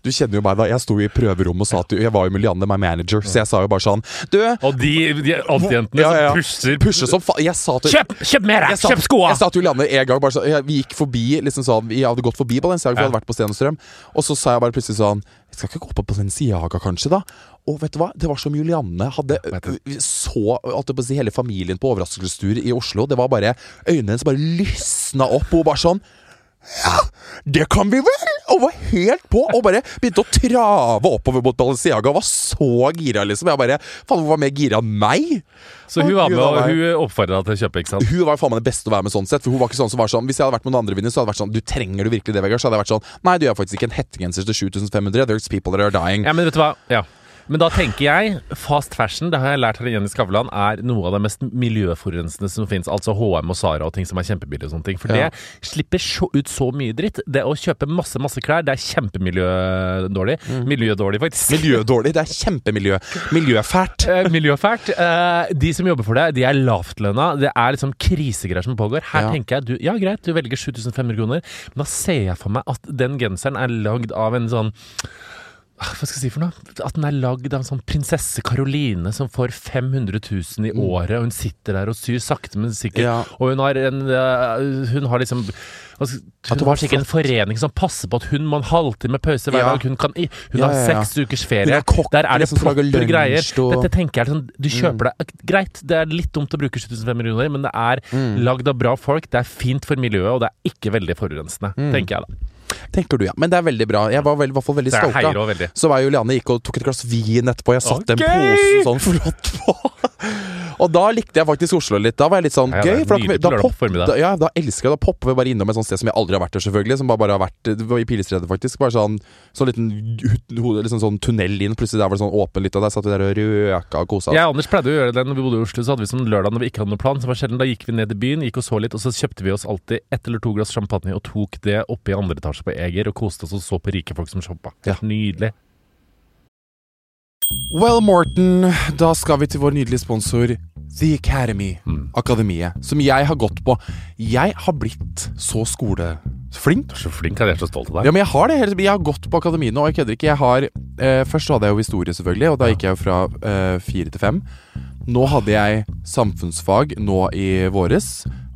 [SPEAKER 1] Du kjenner jo meg, da. Jeg sto i prøverommet og sa at jeg var jo med Lianne, my manager, så jeg sa jo bare sånn Du,
[SPEAKER 2] Og de, de antijentene
[SPEAKER 1] Ja, ja,
[SPEAKER 2] som pusher
[SPEAKER 1] pushe som faen. Jeg sa til
[SPEAKER 2] Kjøp, kjøp mer!
[SPEAKER 1] Jeg sa,
[SPEAKER 2] Kjøp skoa!
[SPEAKER 1] Jeg sa til Julianne en gang bare sånn jeg, Vi gikk forbi liksom sånn Vi hadde gått forbi Balenciaga, for vi hadde vært på Sten og så sa jeg bare plutselig sånn Jeg skal ikke gå på Balenciaga, kanskje, da? Og vet du hva? Det var som Julianne hadde så si, hele familien på overraskelsestur i Oslo. Det var bare Øynene hennes bare lysna opp, og hun bare sånn ja, det kan vi vel! Og var helt på, og bare begynte å trave oppover mot Balenciaga. Og var så gira, liksom. Jeg bare Faen, hun var mer gira enn meg!
[SPEAKER 2] Så hun var med, og hun oppfordra deg til å kjøpe, ikke sant?
[SPEAKER 1] Hun var faen meg det beste å være med sånn sett. For hun var ikke sånn som var sånn Hvis jeg hadde vært med noen andre vinner så hadde det vært sånn Du trenger du virkelig det, Vegard? Så hadde jeg vært sånn Nei, du gjør faktisk ikke en hettegenser til 7500. There's people that are dying.
[SPEAKER 2] Ja, men vet du hva? Ja. Men da tenker jeg fast fashion, det har jeg lært igjen i Skavlan, er noe av det mest miljøforurensende som fins. Altså HM og Sara og ting som er kjempebillige og sånne ting. For
[SPEAKER 1] Ja.
[SPEAKER 2] det slipper så, ut så mye dritt. Det å kjøpe masse, masse klær, det er kjempemiljødårlig.
[SPEAKER 1] Mm.
[SPEAKER 2] Miljødårlig, faktisk.
[SPEAKER 1] Miljødårlig. Det er kjempemiljø. Miljøfælt.
[SPEAKER 2] Eh, miljøfælt. Eh, de som jobber for det, de er lavtlønna. Det er liksom krisegreier som pågår. Her
[SPEAKER 1] Ja.
[SPEAKER 2] tenker jeg du, ja greit, du velger 7500 kroner, men da ser jeg for meg at den genseren er lagd av en sånn hva skal jeg si for noe? At den er lagd av en sånn prinsesse Karoline som får 500 000 i året, og hun sitter der og syr sakte, men sikkert.
[SPEAKER 1] Ja.
[SPEAKER 2] Og hun har en eh, Hun har liksom skal- Hun har sikkert en forening som passer på at hun må en halvtime pause hver dag. Hun, kan, hun
[SPEAKER 1] Ja,
[SPEAKER 2] har
[SPEAKER 1] ja, ja.
[SPEAKER 2] seks ukers ferie.
[SPEAKER 1] Kokk,
[SPEAKER 2] Der er det
[SPEAKER 1] liksom, som
[SPEAKER 2] proper greier.
[SPEAKER 1] og-
[SPEAKER 2] Dette tenker jeg er sånn Du kjøper deg Greit, det er litt dumt å bruke 7500 millioner, men det er
[SPEAKER 1] Mm.
[SPEAKER 2] lagd av bra folk, det er fint for miljøet, og det er ikke veldig forurensende,
[SPEAKER 1] Mm.
[SPEAKER 2] tenker jeg da.
[SPEAKER 1] Tenker du, ja. Men det er veldig bra. Jeg var i hvert fall veldig
[SPEAKER 2] stolta.
[SPEAKER 1] Så var jeg Juliane gikk og tok et glass vin etterpå. Jeg satte
[SPEAKER 2] okay.
[SPEAKER 1] en pose sånn flott på. Og da likte jeg faktisk Oslo litt. Da var jeg litt sånn
[SPEAKER 2] Ja, er
[SPEAKER 1] gøy. For da,
[SPEAKER 2] på
[SPEAKER 1] da, pop, da, ja, da elsker jeg Da popper vi bare innom et sånt sted som jeg aldri har vært der, selvfølgelig. Som bare, bare har vært i Pilestredet, faktisk. Bare sånn Sånn liten liksom sånn tunnel inn. Plutselig der var det sånn åpen litt, og der satt vi der og røka og kosa oss.
[SPEAKER 2] Jeg og Anders pleide å gjøre det når vi bodde i Oslo. Så hadde vi sånn lørdag når vi ikke hadde noen plan. Så var sjelden Da gikk vi ned i byen, gikk og så litt, og så kjøpte vi oss alltid ett eller to glass champagne og tok det oppe i andre etasje på Eger og koste oss og så på rike folk som shoppa. Helt nydelig.
[SPEAKER 1] Well, Morten, da skal vi til vår nydelige sponsor The Academy.
[SPEAKER 2] Mm.
[SPEAKER 1] Akademiet. Som jeg har gått på. Jeg har blitt så skoleflink.
[SPEAKER 2] Du er så flink, jeg er så stolt av deg.
[SPEAKER 1] Ja, men jeg har det. Jeg har gått på akademiet nå, og jeg kødder ikke. Jeg har, eh, først hadde jeg jo historie, selvfølgelig, og da gikk jeg jo fra eh, fire til fem. Nå hadde jeg samfunnsfag nå i våres,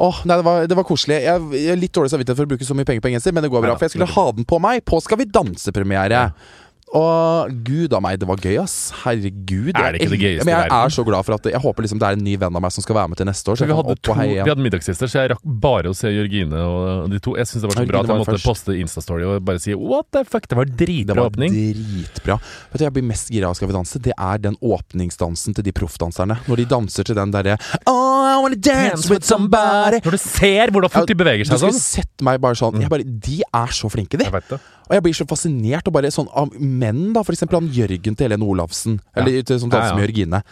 [SPEAKER 1] Åh, nei, det var, det var koselig. Jeg, jeg har litt dårlig samvittighet for å bruke så mye penger på en genser, men det går bra. For jeg skulle ha den på meg på Skal vi danse-premiere. Og gud a meg, det var gøy, ass. Herregud.
[SPEAKER 2] Er det ikke det
[SPEAKER 1] jeg-
[SPEAKER 2] gøyeste
[SPEAKER 1] Men jeg
[SPEAKER 2] i verden?
[SPEAKER 1] er så glad for at Jeg håper liksom det er en ny venn av meg som skal være med til neste år. Så
[SPEAKER 2] vi
[SPEAKER 1] jeg
[SPEAKER 2] hadde, to, vi hadde middagsgjester, så jeg rakk bare å se Jørgine og de to. Jeg syns det var så bra at jeg måtte
[SPEAKER 1] først.
[SPEAKER 2] poste Instastory og bare si what the fuck. Det var dritbra Det
[SPEAKER 1] var
[SPEAKER 2] åpning.
[SPEAKER 1] dritbra. Vet du, Jeg blir mest gira av Skal vi danse. Det er den åpningsdansen til de proffdanserne. Når de danser til den derre Oh, I wanna dance with somebody.
[SPEAKER 2] Når du ser hvordan fort de beveger
[SPEAKER 1] Du
[SPEAKER 2] seg
[SPEAKER 1] skulle
[SPEAKER 2] sånn.
[SPEAKER 1] sett meg bare sånn jeg bare, De er så flinke, de.
[SPEAKER 2] Jeg vet det.
[SPEAKER 1] Og jeg blir så fascinert og bare sånn menn, da. Eksempel han Jørgen til Helene Olafsen. Eller til, som danser
[SPEAKER 2] Ja, ja.
[SPEAKER 1] med Jørgine.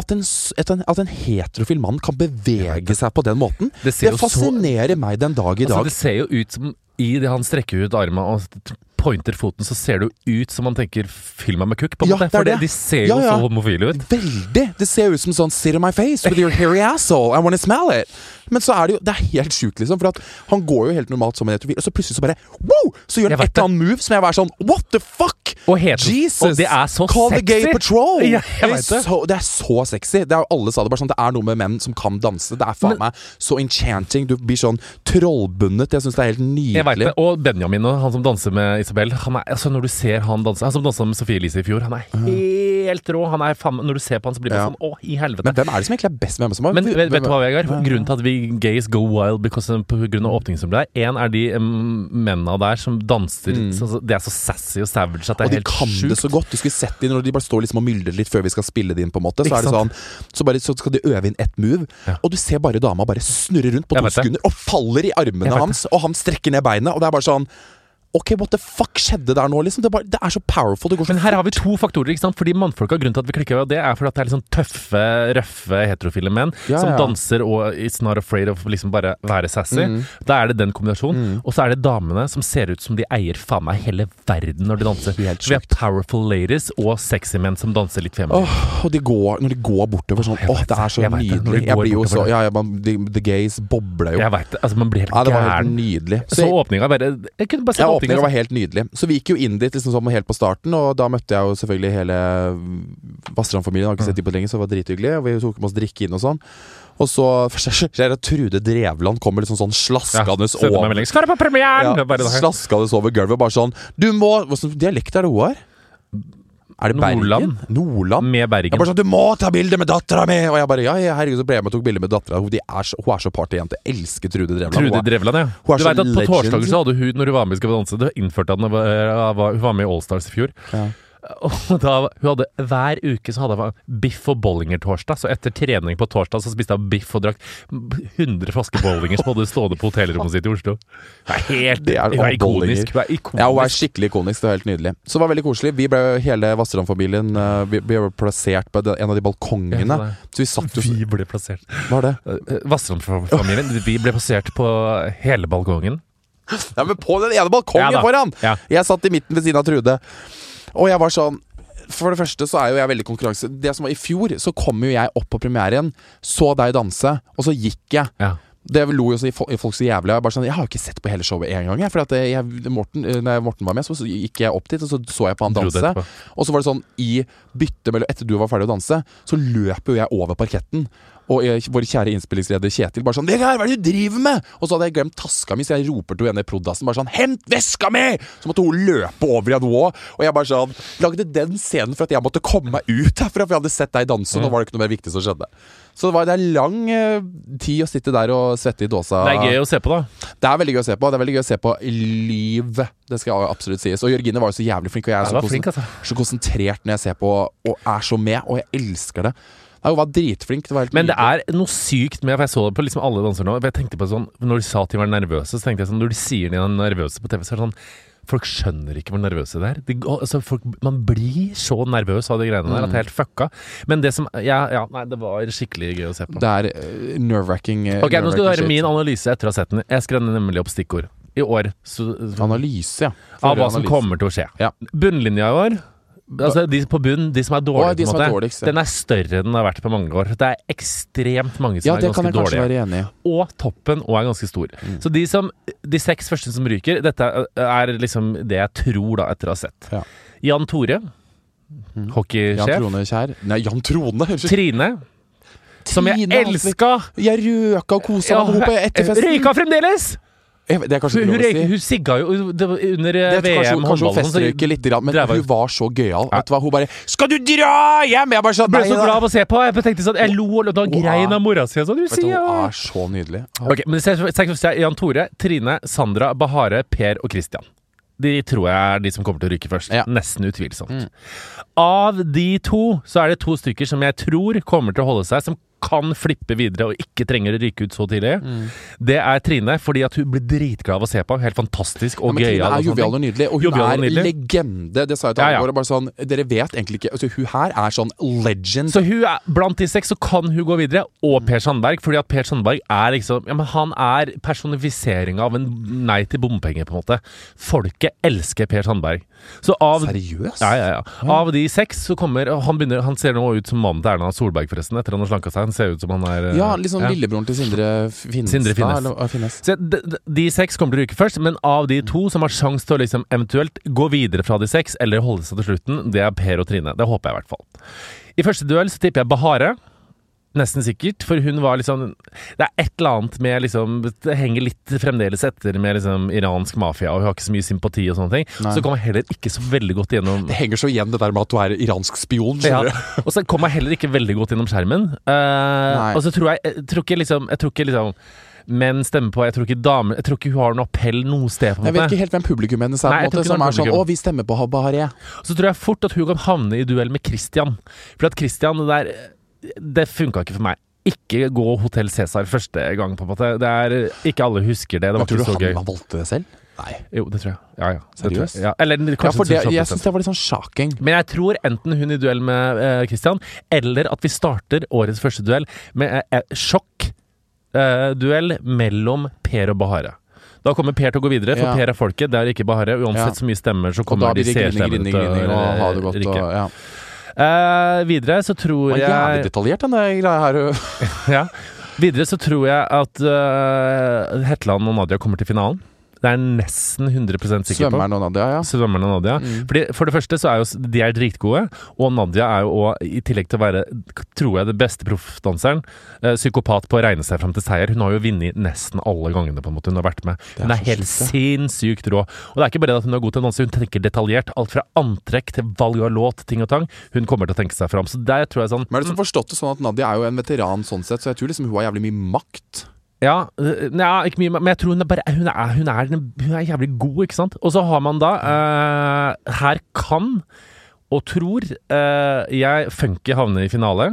[SPEAKER 1] At en, en, at en heterofil mann kan bevege seg på den måten,
[SPEAKER 2] Det
[SPEAKER 1] det,
[SPEAKER 2] fascinerer så
[SPEAKER 1] meg den dag i
[SPEAKER 2] Altså,
[SPEAKER 1] dag.
[SPEAKER 2] det ser jo ut som I det han strekker ut armen og pointer foten, så ser det jo ut som han tenker 'film meg med kukk', på en
[SPEAKER 1] Ja,
[SPEAKER 2] måte.
[SPEAKER 1] det
[SPEAKER 2] For det, de ser
[SPEAKER 1] Ja,
[SPEAKER 2] jo
[SPEAKER 1] ja.
[SPEAKER 2] så homofile ut.
[SPEAKER 1] Veldig! Det ser ut som sånn Sit on my face with your hairy asshole. I wanna smell it. Men så er det jo Det er helt sjukt, liksom. For at han går jo helt normalt som en heterofil, og så plutselig så bare wow! Så gjør han et eller annet move som jeg var sånn What the fuck?
[SPEAKER 2] Og heter,
[SPEAKER 1] Jesus!
[SPEAKER 2] og det er så
[SPEAKER 1] Call the gay patrol!
[SPEAKER 2] Ja,
[SPEAKER 1] det, er. Så, det er så sexy. Det er Alle sa det bare sånn Det er noe med menn som kan danse. Det er faen meg så enchanting. Du blir sånn trollbundet. Jeg syns det er helt nydelig.
[SPEAKER 2] Og Benjamin, han som danser med Isabel han er, altså Når du ser han danse Han som dansa med Sofie Elise i fjor, han er helt rå. Han er faen, når du ser på han, så blir det
[SPEAKER 1] Ja.
[SPEAKER 2] sånn Å, i helvete.
[SPEAKER 1] Men hvem er det som egentlig er best med hvem som har
[SPEAKER 2] Men vet, vet du hva, Vegard? Grunnen til at vi gays go wild because åpningsnummeret der, én er de um, mennene der som danser Mm. så, De er så sassy og savage at det
[SPEAKER 1] Mm. Og
[SPEAKER 2] er
[SPEAKER 1] de
[SPEAKER 2] kan
[SPEAKER 1] kan det så godt. Du skulle sett dem når de bare står liksom og myldrer litt før vi skal spille det inn. på en måte Så er det sånn? Så, bare, så skal de øve inn ett move,
[SPEAKER 2] Ja.
[SPEAKER 1] og du ser bare dama bare snurre rundt på to sekunder og faller i armene hans, og han strekker ned beinet, og det er bare sånn Ok, what the fuck skjedde der nå, liksom? Det er, bare, det er så powerful. Det går så
[SPEAKER 2] Men her har vi to faktorer. ikke sant? Fordi mannfolka, Grunnen til at vi klikker, det er fordi at det er sånn tøffe, røffe heterofile menn
[SPEAKER 1] Ja,
[SPEAKER 2] som
[SPEAKER 1] ja.
[SPEAKER 2] danser og is not afraid of liksom bare være sassy.
[SPEAKER 1] Mm.
[SPEAKER 2] Da er det den kombinasjonen. Og så er det damene som ser ut som de eier faen meg hele verden når de danser.
[SPEAKER 1] Helt
[SPEAKER 2] vi har powerful ladies og sexy menn som danser litt feminint.
[SPEAKER 1] Oh, og de går, når de går bortover sånn Åh,
[SPEAKER 2] oh,
[SPEAKER 1] det er så
[SPEAKER 2] jeg
[SPEAKER 1] nydelig. Jeg blir jo så. Ja, ja, man, the, the gays bobler jo.
[SPEAKER 2] Jeg vet det. Altså, man blir helt
[SPEAKER 1] Ja, det var helt
[SPEAKER 2] gæren.
[SPEAKER 1] nydelig.
[SPEAKER 2] Så åpninga bare Jeg kunne bare sett åpninga.
[SPEAKER 1] var helt nydelig. Så vi gikk jo inn dit liksom sånn helt på starten, og da møtte jeg jo selvfølgelig hele Vassdrand-familien. Har ikke sett dem på lenge, så det var drithyggelig. Og vi tok med oss drikke inn og sånn. Og så jeg at Trude Drevland kommer liksom sånn slaskende
[SPEAKER 2] ja,
[SPEAKER 1] over.
[SPEAKER 2] Skal du på premieren?
[SPEAKER 1] ja,
[SPEAKER 2] Det det.
[SPEAKER 1] Slaskende over gulvet, bare sånn Du må Hva slags dialekt er det hun har? Er det Bergen?
[SPEAKER 2] Nordland. Med
[SPEAKER 1] Jeg bare sånn, Du må ta bilde med dattera mi! Og jeg bare ja, herregud, så ble jeg med og tok bilde med dattera. Hun, er så- hun er så partyjente. Elsker Trude Drevland.
[SPEAKER 2] Trude Drevland, ja.
[SPEAKER 1] Hun er
[SPEAKER 2] Du veit at På torsdager så hadde hun, når hun var med i Skal vi danse, det innførte at hun var, eh, var, hun var med i Allstars i fjor.
[SPEAKER 1] Ja.
[SPEAKER 2] Og da, hun hadde Hver uke så hadde hun biff og bollinger-torsdag. Så etter trening på torsdag så spiste hun biff og drakk 100 flasker bollinger som hadde stående på hotellrommet sitt i Oslo. Det er helt
[SPEAKER 1] Det er
[SPEAKER 2] hun er ikonisk. Hun er ikonisk.
[SPEAKER 1] Ja, hun er skikkelig ikonisk. Det var helt nydelig. Så det var veldig koselig. Vi ble hele Vassdrand-familien uh, vi ble plassert på en av de balkongene. Så vi satt jo
[SPEAKER 2] Vi ble plassert.
[SPEAKER 1] Hva er det?
[SPEAKER 2] Eh, Vassdrand-familien, vi ble plassert på hele balkongen.
[SPEAKER 1] Ja, men på den ene balkongen
[SPEAKER 2] Ja
[SPEAKER 1] foran!
[SPEAKER 2] Ja.
[SPEAKER 1] Jeg satt i midten ved siden av Trude. Og jeg var sånn For det første så er jo jeg veldig konkurranse... Det som var I fjor så kom jo jeg opp på premieren, så deg danse, og så gikk jeg.
[SPEAKER 2] Ja.
[SPEAKER 1] Det lo jo folk så jævlig av. Jeg, sånn, jeg har jo ikke sett på hele showet én gang. Jeg, for at jeg, Morten, eh, når Morten var med, så, så gikk jeg opp dit og så så jeg på han danse. Og så var det sånn i byttet mellom Etter du var ferdig å danse, så løp jo jeg over parketten. Og jeg, vår kjære innspillingsleder Kjetil bare sånn 'Vegard, hva er det du driver med?' Og så hadde jeg glemt taska mi, så jeg roper til henne i prod.assen bare sånn 'Hent veska mi!' Så måtte hun løpe over i en wall, Og jeg bare sånn Lagde den scenen for at jeg måtte komme meg ut herfra, for jeg hadde sett deg danse, og nå var det ikke noe mer viktig som skjedde. Så det, var, det er lang eh, tid å sitte der og svette i dåsa.
[SPEAKER 2] Det er gøy å se på, da.
[SPEAKER 1] Det er veldig gøy å se på. Det er veldig gøy å se på liv. Det skal absolutt sies. Og Jørgine var jo så jævlig flink, og jeg er så,
[SPEAKER 2] flink, altså.
[SPEAKER 1] så konsentrert når jeg ser på og er så med, og jeg elsker det. Nei, Hun var dritflink. Det var helt
[SPEAKER 2] Men det er noe sykt med For jeg så det på liksom alle dansere nå. Jeg tenkte på sånn Når de sa at de var nervøse, så tenkte jeg sånn Når de sier de er nervøse på TV, så er det sånn Folk skjønner ikke hvor nervøse de er. De, altså, folk, man blir så nervøs av de greiene der at det er helt fucka. Men det som Ja, ja nei, det var skikkelig gøy å se på.
[SPEAKER 1] Det er uh, nerve-wracking. Uh,
[SPEAKER 2] Ok, Nå skal du høre min analyse etter å ha sett den. Jeg skrev nemlig opp stikkord. I år. Så,
[SPEAKER 1] Analyse, ja.
[SPEAKER 2] av hva
[SPEAKER 1] Forrige
[SPEAKER 2] som
[SPEAKER 1] analyse.
[SPEAKER 2] kommer til å skje.
[SPEAKER 1] Ja.
[SPEAKER 2] Bunnlinja i år Altså de på bunnen, de som er dårlige,
[SPEAKER 1] Å, de som er dårligst, ja.
[SPEAKER 2] den er større enn den har vært på mange år. Det er ekstremt mange som
[SPEAKER 1] Ja,
[SPEAKER 2] er
[SPEAKER 1] det kan
[SPEAKER 2] ganske
[SPEAKER 1] jeg kanskje
[SPEAKER 2] dårlige.
[SPEAKER 1] være enig i.
[SPEAKER 2] og toppen og er ganske stor.
[SPEAKER 1] Mm.
[SPEAKER 2] Så de, som, de seks første som ryker, dette er liksom det jeg tror da etter å ha sett.
[SPEAKER 1] Ja.
[SPEAKER 2] Jan Tore,
[SPEAKER 1] Jan
[SPEAKER 2] hockeysjef.
[SPEAKER 1] Trone Kjær Nei, Jan Trone! Unnskyld.
[SPEAKER 2] Trine, som jeg
[SPEAKER 1] Trine, altså.
[SPEAKER 2] elska!
[SPEAKER 1] Jeg røka og kosa
[SPEAKER 2] Ja,
[SPEAKER 1] meg med henne på etterfesten.
[SPEAKER 2] Røyka fremdeles!
[SPEAKER 1] Det er kanskje
[SPEAKER 2] Hun,
[SPEAKER 1] ikke lov å si.
[SPEAKER 2] hun sigga jo det var under
[SPEAKER 1] er kanskje,
[SPEAKER 2] VM
[SPEAKER 1] kanskje hun
[SPEAKER 2] håndballen. så
[SPEAKER 1] festrøyker litt, men
[SPEAKER 2] hun-
[SPEAKER 1] hun var så gøyal.
[SPEAKER 2] Ja.
[SPEAKER 1] Vet du hva, Hun bare 'Skal du dra hjem?' Jeg bare sånn
[SPEAKER 2] ble så glad av å se på. Jeg tenkte sånn, jeg lo og da
[SPEAKER 1] Hun
[SPEAKER 2] grein av mora si. Sånn, du sier
[SPEAKER 1] Hun er så nydelig.
[SPEAKER 2] Ok, men Jan Tore, Trine, Sandra, Bahare, Per og Christian. De tror jeg er de som kommer til å ryke først.
[SPEAKER 1] Ja.
[SPEAKER 2] Nesten utvilsomt.
[SPEAKER 1] Mm.
[SPEAKER 2] Av de to så er det to stykker som jeg tror kommer til å holde seg, som kan flippe videre og ikke trenger å ryke ut så tidlig.
[SPEAKER 1] Mm.
[SPEAKER 2] Det er Trine, fordi at hun blir dritglad av å se på. Helt fantastisk
[SPEAKER 1] Ja,
[SPEAKER 2] og
[SPEAKER 1] men Trine er jovial og nydelig, og hun
[SPEAKER 2] Jovial
[SPEAKER 1] er
[SPEAKER 2] nydelig.
[SPEAKER 1] legende. Det sa jeg til
[SPEAKER 2] Ja,
[SPEAKER 1] alle
[SPEAKER 2] ja.
[SPEAKER 1] våre. Bare sånn, dere vet egentlig ikke altså, Hun her er sånn legend.
[SPEAKER 2] Så hun er, blant de seks så kan hun gå videre, og Per Sandberg. Fordi at Per Sandberg er liksom ja, men Han er personifiseringa av en nei til bompenger, på en måte. Folket elsker Per Sandberg. Så av
[SPEAKER 1] Seriøst?
[SPEAKER 2] ja, ja, ja. Av de seks så kommer Han, begynner, han ser nå ut som mannen til Erna Solberg, forresten. Etter han har slanka seg. Han ser ut som han er eh,
[SPEAKER 1] Ja, liksom lillebroren til Sindre Finnes.
[SPEAKER 2] Sindre Finnes.
[SPEAKER 1] Eller, Finnes.
[SPEAKER 2] Så de, de, de seks kommer til å ryke først, men av de to som har sjanse til å liksom eventuelt gå videre fra de seks, eller holde seg til slutten, det er Per og Trine. Det håper jeg i hvert fall. I første duell så tipper jeg Bahare. Nesten sikkert, for hun var liksom Det er et eller annet med liksom Det henger litt fremdeles etter med liksom iransk mafia, og hun har ikke så mye sympati og sånne ting.
[SPEAKER 1] Nei.
[SPEAKER 2] Så kom jeg heller ikke så veldig godt gjennom
[SPEAKER 1] Det henger så igjen, det der med at du er iransk spion.
[SPEAKER 2] ja.
[SPEAKER 1] skjønner du?
[SPEAKER 2] Og så kom jeg heller ikke veldig godt gjennom skjermen.
[SPEAKER 1] Uh,
[SPEAKER 2] og så tror jeg Jeg tror ikke liksom Jeg tror ikke liksom menn stemmer på Jeg tror ikke damer Jeg tror ikke hun har noen appell noe sted.
[SPEAKER 1] Jeg vet ikke helt hvem publikum hennes er,
[SPEAKER 2] Nei,
[SPEAKER 1] måte, som
[SPEAKER 2] er
[SPEAKER 1] sånn 'Å, vi stemmer på Bahareh'.
[SPEAKER 2] Så tror jeg fort at hun kan havne i duell med Christian. For at Christian, det der Det funka ikke for meg. Ikke gå Hotell Cæsar første gang, på en måte. Det er Ikke alle husker det. Det var
[SPEAKER 1] tror
[SPEAKER 2] ikke
[SPEAKER 1] du
[SPEAKER 2] så
[SPEAKER 1] han
[SPEAKER 2] gøy.
[SPEAKER 1] han valgte det selv? Nei.
[SPEAKER 2] Jo, det tror jeg. Ja, ja. Det jeg.
[SPEAKER 1] Seriøst?
[SPEAKER 2] Ja. Eller
[SPEAKER 1] Ja,
[SPEAKER 2] kanskje
[SPEAKER 1] for det, jeg syns det var litt sånn sjaking.
[SPEAKER 2] Men jeg tror enten hun i duell med uh, Christian, eller at vi starter årets første duell med uh, sjokk-duell mellom Per og Bahare. Da kommer Per til å gå videre, for
[SPEAKER 1] Ja.
[SPEAKER 2] Per er folket, det er ikke Bahare. Uansett
[SPEAKER 1] Ja.
[SPEAKER 2] så mye stemmer, så kommer
[SPEAKER 1] Og
[SPEAKER 2] kommer
[SPEAKER 1] da
[SPEAKER 2] de
[SPEAKER 1] blir det
[SPEAKER 2] seerstemmene
[SPEAKER 1] grining,
[SPEAKER 2] til å
[SPEAKER 1] grining videre
[SPEAKER 2] så tror så
[SPEAKER 1] Det var jævlig
[SPEAKER 2] jeg
[SPEAKER 1] detaljert, denne greia her.
[SPEAKER 2] ja. Videre så tror jeg at uh, Hetland og Nadia kommer til finalen. Det er nesten 100% sikker på.
[SPEAKER 1] Svømmeren og Nadia, ja.
[SPEAKER 2] Svømmeren og Nadia.
[SPEAKER 1] Mm.
[SPEAKER 2] Fordi For det første så er jo de er dritgode, og Nadia er jo òg, i tillegg til å være, tror jeg, det beste proffdanseren, eh, psykopat på å regne seg fram til seier. Hun har jo vunnet nesten alle gangene på en måte hun har vært med.
[SPEAKER 1] Det er
[SPEAKER 2] Hun er helt sinnssykt rå. Og det er ikke bare at hun er god til å danse, hun tenker detaljert. Alt fra antrekk til valg av låt, ting og tang. Hun kommer til å tenke seg fram. Så der tror jeg sånn
[SPEAKER 1] Men er det liksom forstått det sånn at Nadia er jo en veteran sånn sett, så jeg tror liksom hun har jævlig mye makt.
[SPEAKER 2] Ja, øh, ja, ikke mye, men jeg tror hun er bare Hun er, hun er, hun er jævlig god, ikke sant? Og så har man da uh, Her kan og tror uh, jeg Funky havner i finale.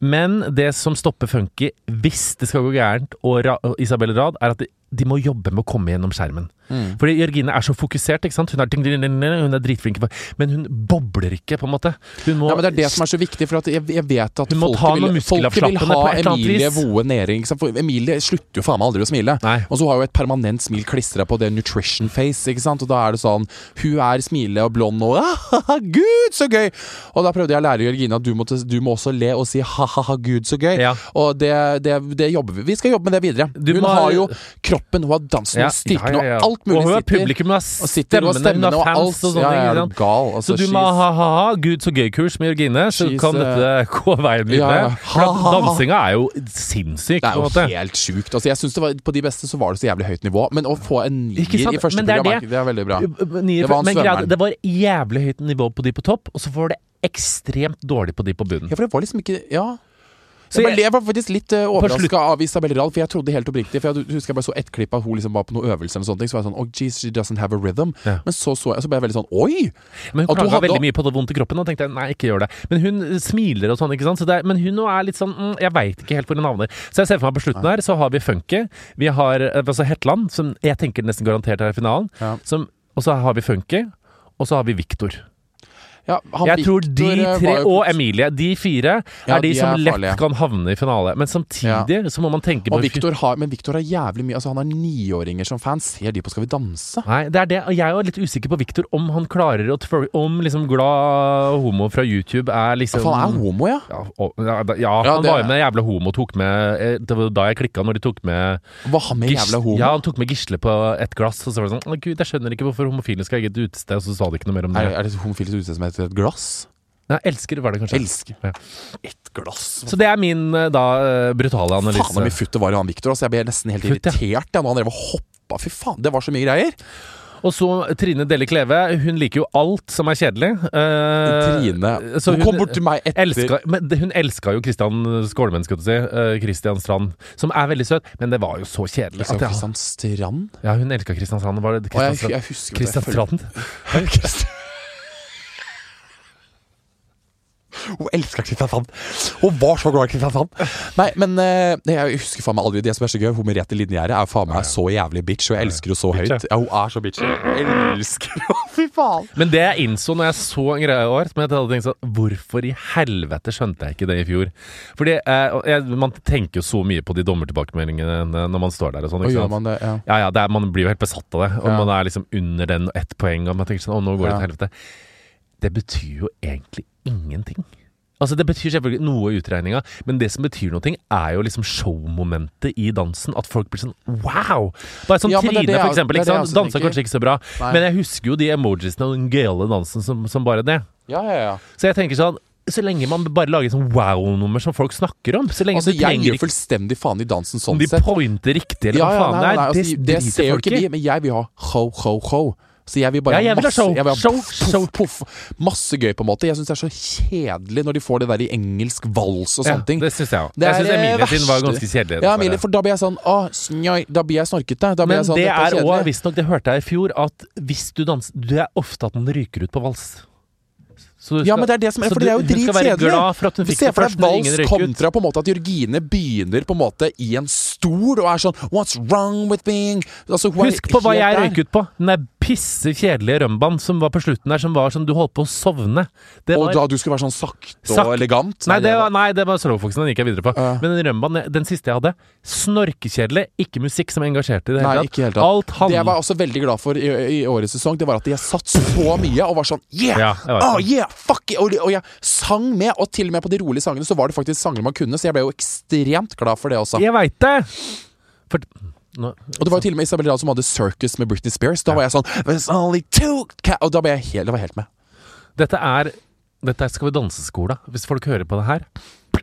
[SPEAKER 2] Men det som stopper Funky, hvis det skal gå gærent, og, Ra og Isabel Rad, er at de, de må jobbe med å komme gjennom skjermen. Fordi Jørgine er så fokusert, ikke sant? Hun er, ding, ding, ding, ding, hun er dritflink, men hun bobler ikke, på en måte. Må
[SPEAKER 1] Ja, men Det er det som er så viktig, for jeg, jeg vet at folket vil, folke vil ha Emilie. Voe nede. For Emilie slutter jo faen meg aldri å smile.
[SPEAKER 2] Nei.
[SPEAKER 1] Og så har hun et permanent smil klistra på det nutrition face. Ikke sant? Og da er det sånn Hun er smile og blond og Gud, så gøy! Og da prøvde jeg å lære Jørgine at du må, du må også le og si ha-ha-ha, gud, så gøy.
[SPEAKER 2] Ja.
[SPEAKER 1] Og det, det, det jobber vi Vi skal jobbe med det videre.
[SPEAKER 2] Du
[SPEAKER 1] hun har jo kroppen, hun har dansen, styrken
[SPEAKER 2] ja, ja.
[SPEAKER 1] og alt mulig
[SPEAKER 2] Og publikum, har stemmene, hun har fans og sånne
[SPEAKER 1] ja,
[SPEAKER 2] ting.
[SPEAKER 1] ja? Altså,
[SPEAKER 2] Så du må ha ha-ha, Gud så gøy-kurs med Jørgine, så kan
[SPEAKER 1] eh,
[SPEAKER 2] dette gå veien
[SPEAKER 1] ja,
[SPEAKER 2] videre.
[SPEAKER 1] ja.
[SPEAKER 2] For dansinga er jo sinnssyk,
[SPEAKER 1] Det er jo helt sjukt. Altså, jeg synes var, På de beste så var det så jævlig høyt nivå, men å få en nier i første program,
[SPEAKER 2] det.
[SPEAKER 1] det er veldig bra.
[SPEAKER 2] Nier,
[SPEAKER 1] Det var
[SPEAKER 2] men
[SPEAKER 1] greit,
[SPEAKER 2] det var jævlig høyt nivå på de på topp, og så var det ekstremt dårlig på de på bunnen.
[SPEAKER 1] Ja, for det var liksom ikke Ja.
[SPEAKER 2] Så
[SPEAKER 1] Jeg,
[SPEAKER 2] jeg-
[SPEAKER 1] var faktisk litt uh, overraska av Isabel Rall, for jeg trodde helt oppriktig For jeg husker jeg bare så ett klipp av hun liksom var på noen øvelser, eller sånne ting, så var jeg sånn Oh, geez, she doesn't have a rhythm.
[SPEAKER 2] Ja.
[SPEAKER 1] Men så så jeg, så ble jeg veldig sånn Oi!
[SPEAKER 2] Men hun klaga veldig mye på det vondt i kroppen, og tenkte jeg nei, ikke gjør det. Men hun smiler og sånn, ikke sant. Så det er, men hun nå er litt sånn mm, Jeg veit ikke helt hvor hun havner. Så jeg ser for meg på slutten her, så har vi Funky. Vi har eh, altså Hetland, som jeg tenker nesten garantert er i finalen.
[SPEAKER 1] Ja.
[SPEAKER 2] Som, og så har vi Funky. Og så har vi Victor.
[SPEAKER 1] Ja,
[SPEAKER 2] Jeg tror de
[SPEAKER 1] eh,
[SPEAKER 2] tre, og Emilie, de fire,
[SPEAKER 1] Ja,
[SPEAKER 2] er de,
[SPEAKER 1] de
[SPEAKER 2] som
[SPEAKER 1] er
[SPEAKER 2] lett kan havne i finale. Men samtidig så må man tenke på
[SPEAKER 1] Og Victor har, men Victor har jævlig mye Altså Han har niåringer som fans. Ser de på Skal vi danse?
[SPEAKER 2] Nei, det er det. Jeg er litt usikker på Victor, om han klarer å Om liksom glad homo fra YouTube er liksom
[SPEAKER 1] For han er homo, ja.
[SPEAKER 2] Ja, ja, ja,
[SPEAKER 1] Ja,
[SPEAKER 2] han
[SPEAKER 1] det-
[SPEAKER 2] var jo med jævla homo tok med eh, Det var da jeg klikka, når de tok med
[SPEAKER 1] Var han med jævla homo?
[SPEAKER 2] Ja, han tok med Gisle på et glass, og så var det sånn Å gud, jeg skjønner ikke hvorfor homofile skal ha eget utested, og så sa de ikke noe mer om det.
[SPEAKER 1] Er, er det homofilt utested som heter et glass?
[SPEAKER 2] Nei, elsker var det kanskje.
[SPEAKER 1] Elsker.
[SPEAKER 2] Ja.
[SPEAKER 1] Et glass.
[SPEAKER 2] Så det er min eh, da eh, brutale analyse.
[SPEAKER 1] Faen så mye futt det var i han Viktor. Altså, jeg ble nesten helt
[SPEAKER 2] Futt, ja.
[SPEAKER 1] irritert ja, når han drev og hoppa. Fy faen, det var så mye greier.
[SPEAKER 2] Og så Trine Delle Kleve. Hun liker jo alt som er kjedelig. Eh,
[SPEAKER 1] Trine
[SPEAKER 2] så
[SPEAKER 1] Hun kom bort til meg etter
[SPEAKER 2] elska, men Hun elska jo Kristian Skålmenn, skal du si. eh, Christian Strand. Som er veldig søt, men det var jo så kjedelig.
[SPEAKER 1] Liksom
[SPEAKER 2] At
[SPEAKER 1] Kristian Strand?
[SPEAKER 2] ja, hun elska Kristian Strand. Var det
[SPEAKER 1] Kristian jeg,
[SPEAKER 2] Strand?
[SPEAKER 1] jeg husker
[SPEAKER 2] Kristian
[SPEAKER 1] jeg
[SPEAKER 2] Strand?
[SPEAKER 1] Christian- Hun elska Kristiansand! Hun var så glad i Kristiansand! Nei, men uh, jeg husker faen meg aldri det som er så gøy. Hun Merete Linjære er faen meg så jævlig bitch, og jeg elsker henne så
[SPEAKER 2] Bitch,
[SPEAKER 1] høyt. Ja, hun er så bitch. Jeg elsker henne! Fy faen!
[SPEAKER 2] Men det jeg innså når jeg så en greie i år, som jeg hadde tenkt sånn Hvorfor i helvete skjønte jeg ikke det i fjor? Fordi uh, jeg, Man tenker jo så mye på de dommertilbakemeldingene når man står der og sånn.
[SPEAKER 1] Og
[SPEAKER 2] ikke
[SPEAKER 1] gjør
[SPEAKER 2] sant?
[SPEAKER 1] man det, ja.
[SPEAKER 2] Ja, ja, det er, Man blir jo helt besatt av det. Og
[SPEAKER 1] Ja.
[SPEAKER 2] man er liksom under den ett poeng, og man tenker sånn Å, nå går det
[SPEAKER 1] Ja.
[SPEAKER 2] til helvete. Det betyr jo egentlig ingenting. Altså Det betyr selvfølgelig noe i utregninga, men det som betyr noe, er jo liksom showmomentet i dansen. At folk blir sånn wow! Bare sånn
[SPEAKER 1] Ja,
[SPEAKER 2] Trine, for eksempel. Ikke sant? Dansa kanskje ikke så bra,
[SPEAKER 1] Nei.
[SPEAKER 2] men jeg husker jo de emojisene og den gale dansen som, som bare det.
[SPEAKER 1] Ja, ja, ja.
[SPEAKER 2] Så jeg tenker sånn så lenge man bare lager sånn wow-nummer som folk snakker om Så lenge
[SPEAKER 1] Altså, jeg gir fullstendig faen i dansen
[SPEAKER 2] om
[SPEAKER 1] sånn
[SPEAKER 2] de pointer riktig, eller
[SPEAKER 1] Ja,
[SPEAKER 2] hva
[SPEAKER 1] ja,
[SPEAKER 2] faen
[SPEAKER 1] nei,
[SPEAKER 2] det
[SPEAKER 1] nei,
[SPEAKER 2] er.
[SPEAKER 1] altså, det
[SPEAKER 2] det
[SPEAKER 1] ser jo ikke vi, men jeg vil ha ho, ho, ho. Så jeg vil bare
[SPEAKER 2] Ja, jeg vil ha
[SPEAKER 1] masse,
[SPEAKER 2] show,
[SPEAKER 1] ha
[SPEAKER 2] show,
[SPEAKER 1] poff,
[SPEAKER 2] show.
[SPEAKER 1] poff, poff. Masse gøy, på en måte. Jeg syns det er så kjedelig når de får det der i engelsk vals og sånne ting.
[SPEAKER 2] det syns jeg òg. Jeg syns Emilie sin var ganske kjedelig.
[SPEAKER 1] Ja. Emilie, for da blir jeg sånn Å, snøy, Da blir jeg snorkete. Da blir
[SPEAKER 2] Men
[SPEAKER 1] jeg sånn,
[SPEAKER 2] det er òg, visstnok, det hørte jeg i fjor, at hvis du danser Du er ofte at man ryker ut på vals. Så du
[SPEAKER 1] Ja, men det er det som er, for det er jo
[SPEAKER 2] skal
[SPEAKER 1] dritkjedelig.
[SPEAKER 2] glad for
[SPEAKER 1] deg vals kontra på en måte at Jørgine begynner på en måte i en stol og er sånn What's wrong with being altså,
[SPEAKER 2] Husk på hva jeg røyk ut på. Den der pisse kjedelige rømbaen som var på slutten der, som var som du holdt på å sovne. Det
[SPEAKER 1] Og
[SPEAKER 2] var,
[SPEAKER 1] da du skulle være sånn sakte
[SPEAKER 2] Sak-
[SPEAKER 1] og elegant?
[SPEAKER 2] nei, det var, nei, det var slowfoxen. Den gikk jeg videre på.
[SPEAKER 1] Uh.
[SPEAKER 2] Men den rømbaen, den siste jeg hadde, snorkekjedelig. Ikke musikk som engasjerte i det hele tatt. Alt
[SPEAKER 1] Det jeg var også veldig glad for i, i årets sesong, det var at jeg satt så mye og var sånn Yeah!
[SPEAKER 2] Ja, var
[SPEAKER 1] oh, yeah! Fuck it! Og, og jeg sang med, og til og med på de rolige sangene så var det faktisk sanger man kunne, så jeg ble jo ekstremt glad for det også.
[SPEAKER 2] Jeg veit det! For Nå,
[SPEAKER 1] Og det var jo til og med Isabel Rad som hadde Circus med Britney Spears. Da var jeg sånn only two Og da ble jeg helt, var jeg helt med.
[SPEAKER 2] Dette er Dette er Skal vi danse-skola, hvis folk hører på det her.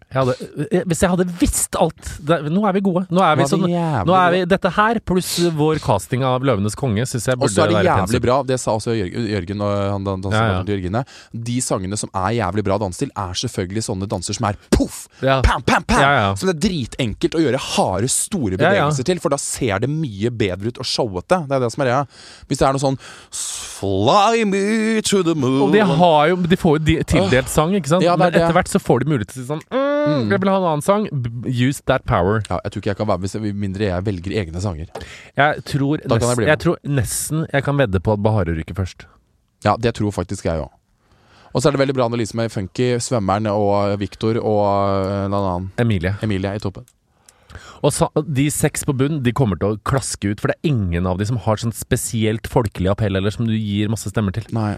[SPEAKER 2] Jeg hadde, eh, hvis jeg hadde visst alt det, Nå er vi gode. Nå er vi sånn Nå er vi Dette her pluss vår casting av 'Løvenes konge' syns jeg
[SPEAKER 1] Og så er det jævlig bra, det sa også Jørgen, Jørgen og han danser
[SPEAKER 2] Ja, ja.
[SPEAKER 1] Jørgine. De sangene som er jævlig bra dans til, er selvfølgelig sånne danser som er poff!
[SPEAKER 2] Ja.
[SPEAKER 1] Pam, pam, pam!
[SPEAKER 2] Ja, ja.
[SPEAKER 1] Som det er dritenkelt å gjøre harde, store bevegelser til, for da ser det mye bedre ut og showete. Det er det som er greia. Hvis det er noe sånn Fly me to the moon
[SPEAKER 2] Og de, har jo, de får jo tildelt sang, ikke sant? Men etter hvert så får de mulighet til sånn mm, Jeg vil ha en annen sang. Use that power.
[SPEAKER 1] ja, Jeg tror ikke jeg kan være med mindre jeg velger egne sanger.
[SPEAKER 2] Jeg tror,
[SPEAKER 1] Da jeg
[SPEAKER 2] nesten, jeg tror nesten jeg kan vedde på at Bahareh ryker først.
[SPEAKER 1] Ja, det tror faktisk jeg òg. Og så er det veldig bra analyse med Funky, Svømmeren og Victor og eh, en annen
[SPEAKER 2] Emilie.
[SPEAKER 1] Emilie i toppen.
[SPEAKER 2] Og sa, de seks på bunn de kommer til å klaske ut, for det er ingen av de som har sånn spesielt folkelig appell, eller som du gir masse stemmer til.
[SPEAKER 1] Nei.